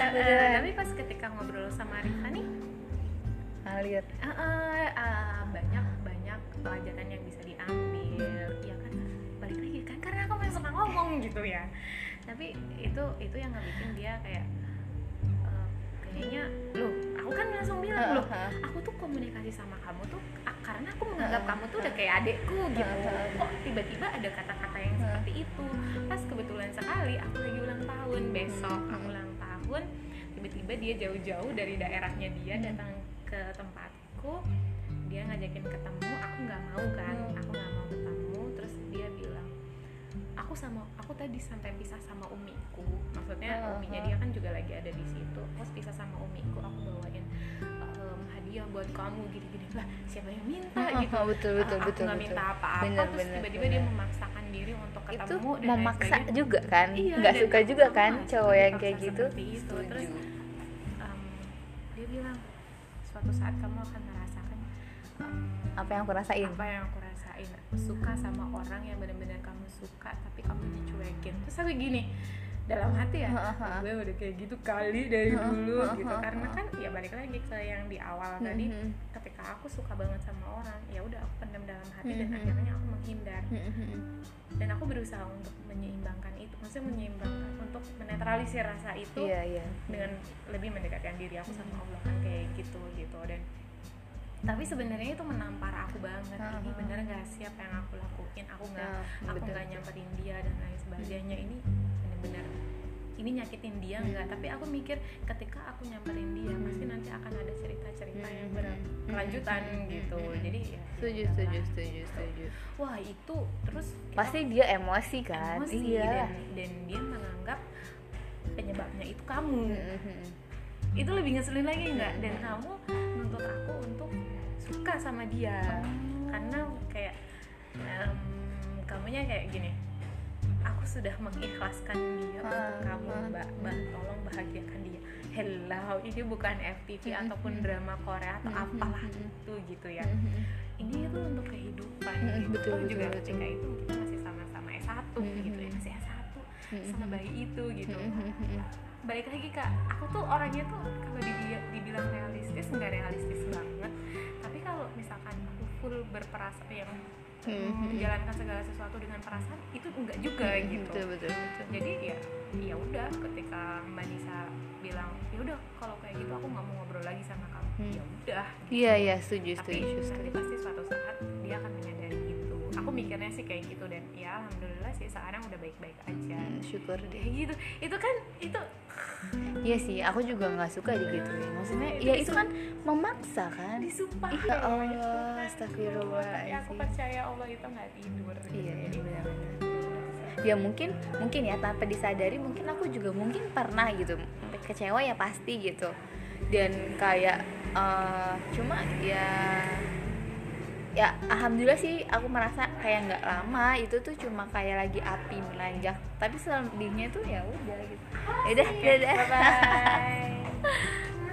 Ta- eh, tapi pas ketika ngobrol sama Rifa nih ngalir eh, eh, eh, banyak banyak pelajaran yang bisa diambil, ya kan? Balik lagi kan karena aku memang suka ngomong gitu ya. Tapi itu itu yang ngebikin dia kayak kayaknya loh, aku kan langsung bilang loh, aku tuh komunikasi sama kamu tuh karena aku menganggap kamu tuh udah kayak adekku gitu. Kok tiba-tiba ada kata-kata yang seperti itu? Pas kebetulan sekali aku lagi ulang tahun besok aku ulang tahun tiba-tiba dia jauh-jauh dari daerahnya dia datang ke tempatku dia ngajakin ketemu aku nggak mau kan aku nggak mau aku sama aku tadi sampai pisah sama umiku. Maksudnya Oh, uminya oh. dia kan juga lagi ada di situ. Terus pisah sama umiku aku bawain em, hadiah buat kamu gini-gini. Lah siapa yang minta gitu. Oh, betul betul betul aku nggak betul. minta apa-apa. Terus tiba-tiba dia memaksakan diri untuk itu ketemu dan lain memaksa sebagainya. juga kan? Iya, nggak dan suka aku juga kan nggak cowok yang kayak gitu? itu. Terus em, dia bilang suatu saat kamu akan merasakan em, apa yang aku rasain? apa yang aku rasain suka sama orang yang benar-benar kamu suka tapi kamu dicuekin. Terus aku gini dalam hati ya gue udah kayak gitu kali dari dulu gitu. karena kan ya balik lagi ke yang di awal tadi Mhm. ketika aku suka banget sama orang ya udah aku pendam dalam hati dan Mhm. akhirnya aku menghindar. Mhm. dan aku berusaha untuk menyeimbangkan itu maksudnya menyeimbangkan untuk menetralisir rasa itu iya iya. dengan lebih mendekatkan diri aku sama Allah kan kayak gitu gitu. Dan tapi sebenarnya itu menampar aku banget. Ini Uh-huh. bener gak sih apa yang aku lakuin? Aku nggak Nah, aku nggak nyamperin dia dan lain sebagainya. Ini bener-bener ini nyakitin dia nggak? Tapi aku mikir ketika aku nyamperin dia pasti nanti akan ada cerita-cerita yang berkelanjutan gitu. jadi ya setuju ya setuju setuju setuju. Wah itu terus pasti dia emosi kan? Emosi iya. dan, dan dia menganggap penyebabnya itu kamu. Itu lebih ngeselin lagi nggak? Dan kamu nuntut aku untuk suka sama dia karena kayak em, kamunya kayak gini aku sudah mengikhlaskan dia untuk Ah, kamu ah. mbak mbak tolong bahagiakan dia hello ini bukan FTV Mhm. ataupun drama Korea atau Mhm, apalah mhm. itu gitu ya Mhm. ini itu untuk kehidupan Mhm, gitu. betul, betul, juga betul. ketika itu kita masih sama-sama S1 gitu ya masih S1 Mhm. sama bayi itu gitu Mhm. Balik lagi kak. Aku tuh orangnya tuh kalau di- dibilang realistis nggak realistis banget. Tapi kalau misalkan aku full berperasaan yang Mhm. menjalankan segala sesuatu dengan perasaan itu enggak juga Mhm, gitu. betul betul betul. Jadi ya ya udah ketika mbak Nisa bilang ya udah kalau kayak gitu aku nggak mau ngobrol lagi sama kamu Hmm. ya udah iya iya setuju tapi setuju nanti setuju pasti suatu saat dia akan aku mikirnya sih kayak gitu dan ya alhamdulillah sih sekarang udah baik-baik aja. Hmm, syukur deh. Gitu. Itu kan itu iya sih aku juga nggak suka digituin. Maksudnya ya itu kan memaksa kan? Disumpah. Iya ya Allah, astagfirullahaladzim. tapi aku percaya Allah itu nggak tidur. Gitu. iya benar-benar ya mungkin mungkin ya tanpa disadari mungkin aku juga mungkin pernah gitu kecewa ya pasti gitu. Dan kayak uh, cuma ya ya alhamdulillah sih aku merasa kayak nggak lama. Itu tuh cuma kayak lagi api menanjak. Tapi selebihnya tuh ya udah gitu. Ya udah dadah. bye bye [laughs]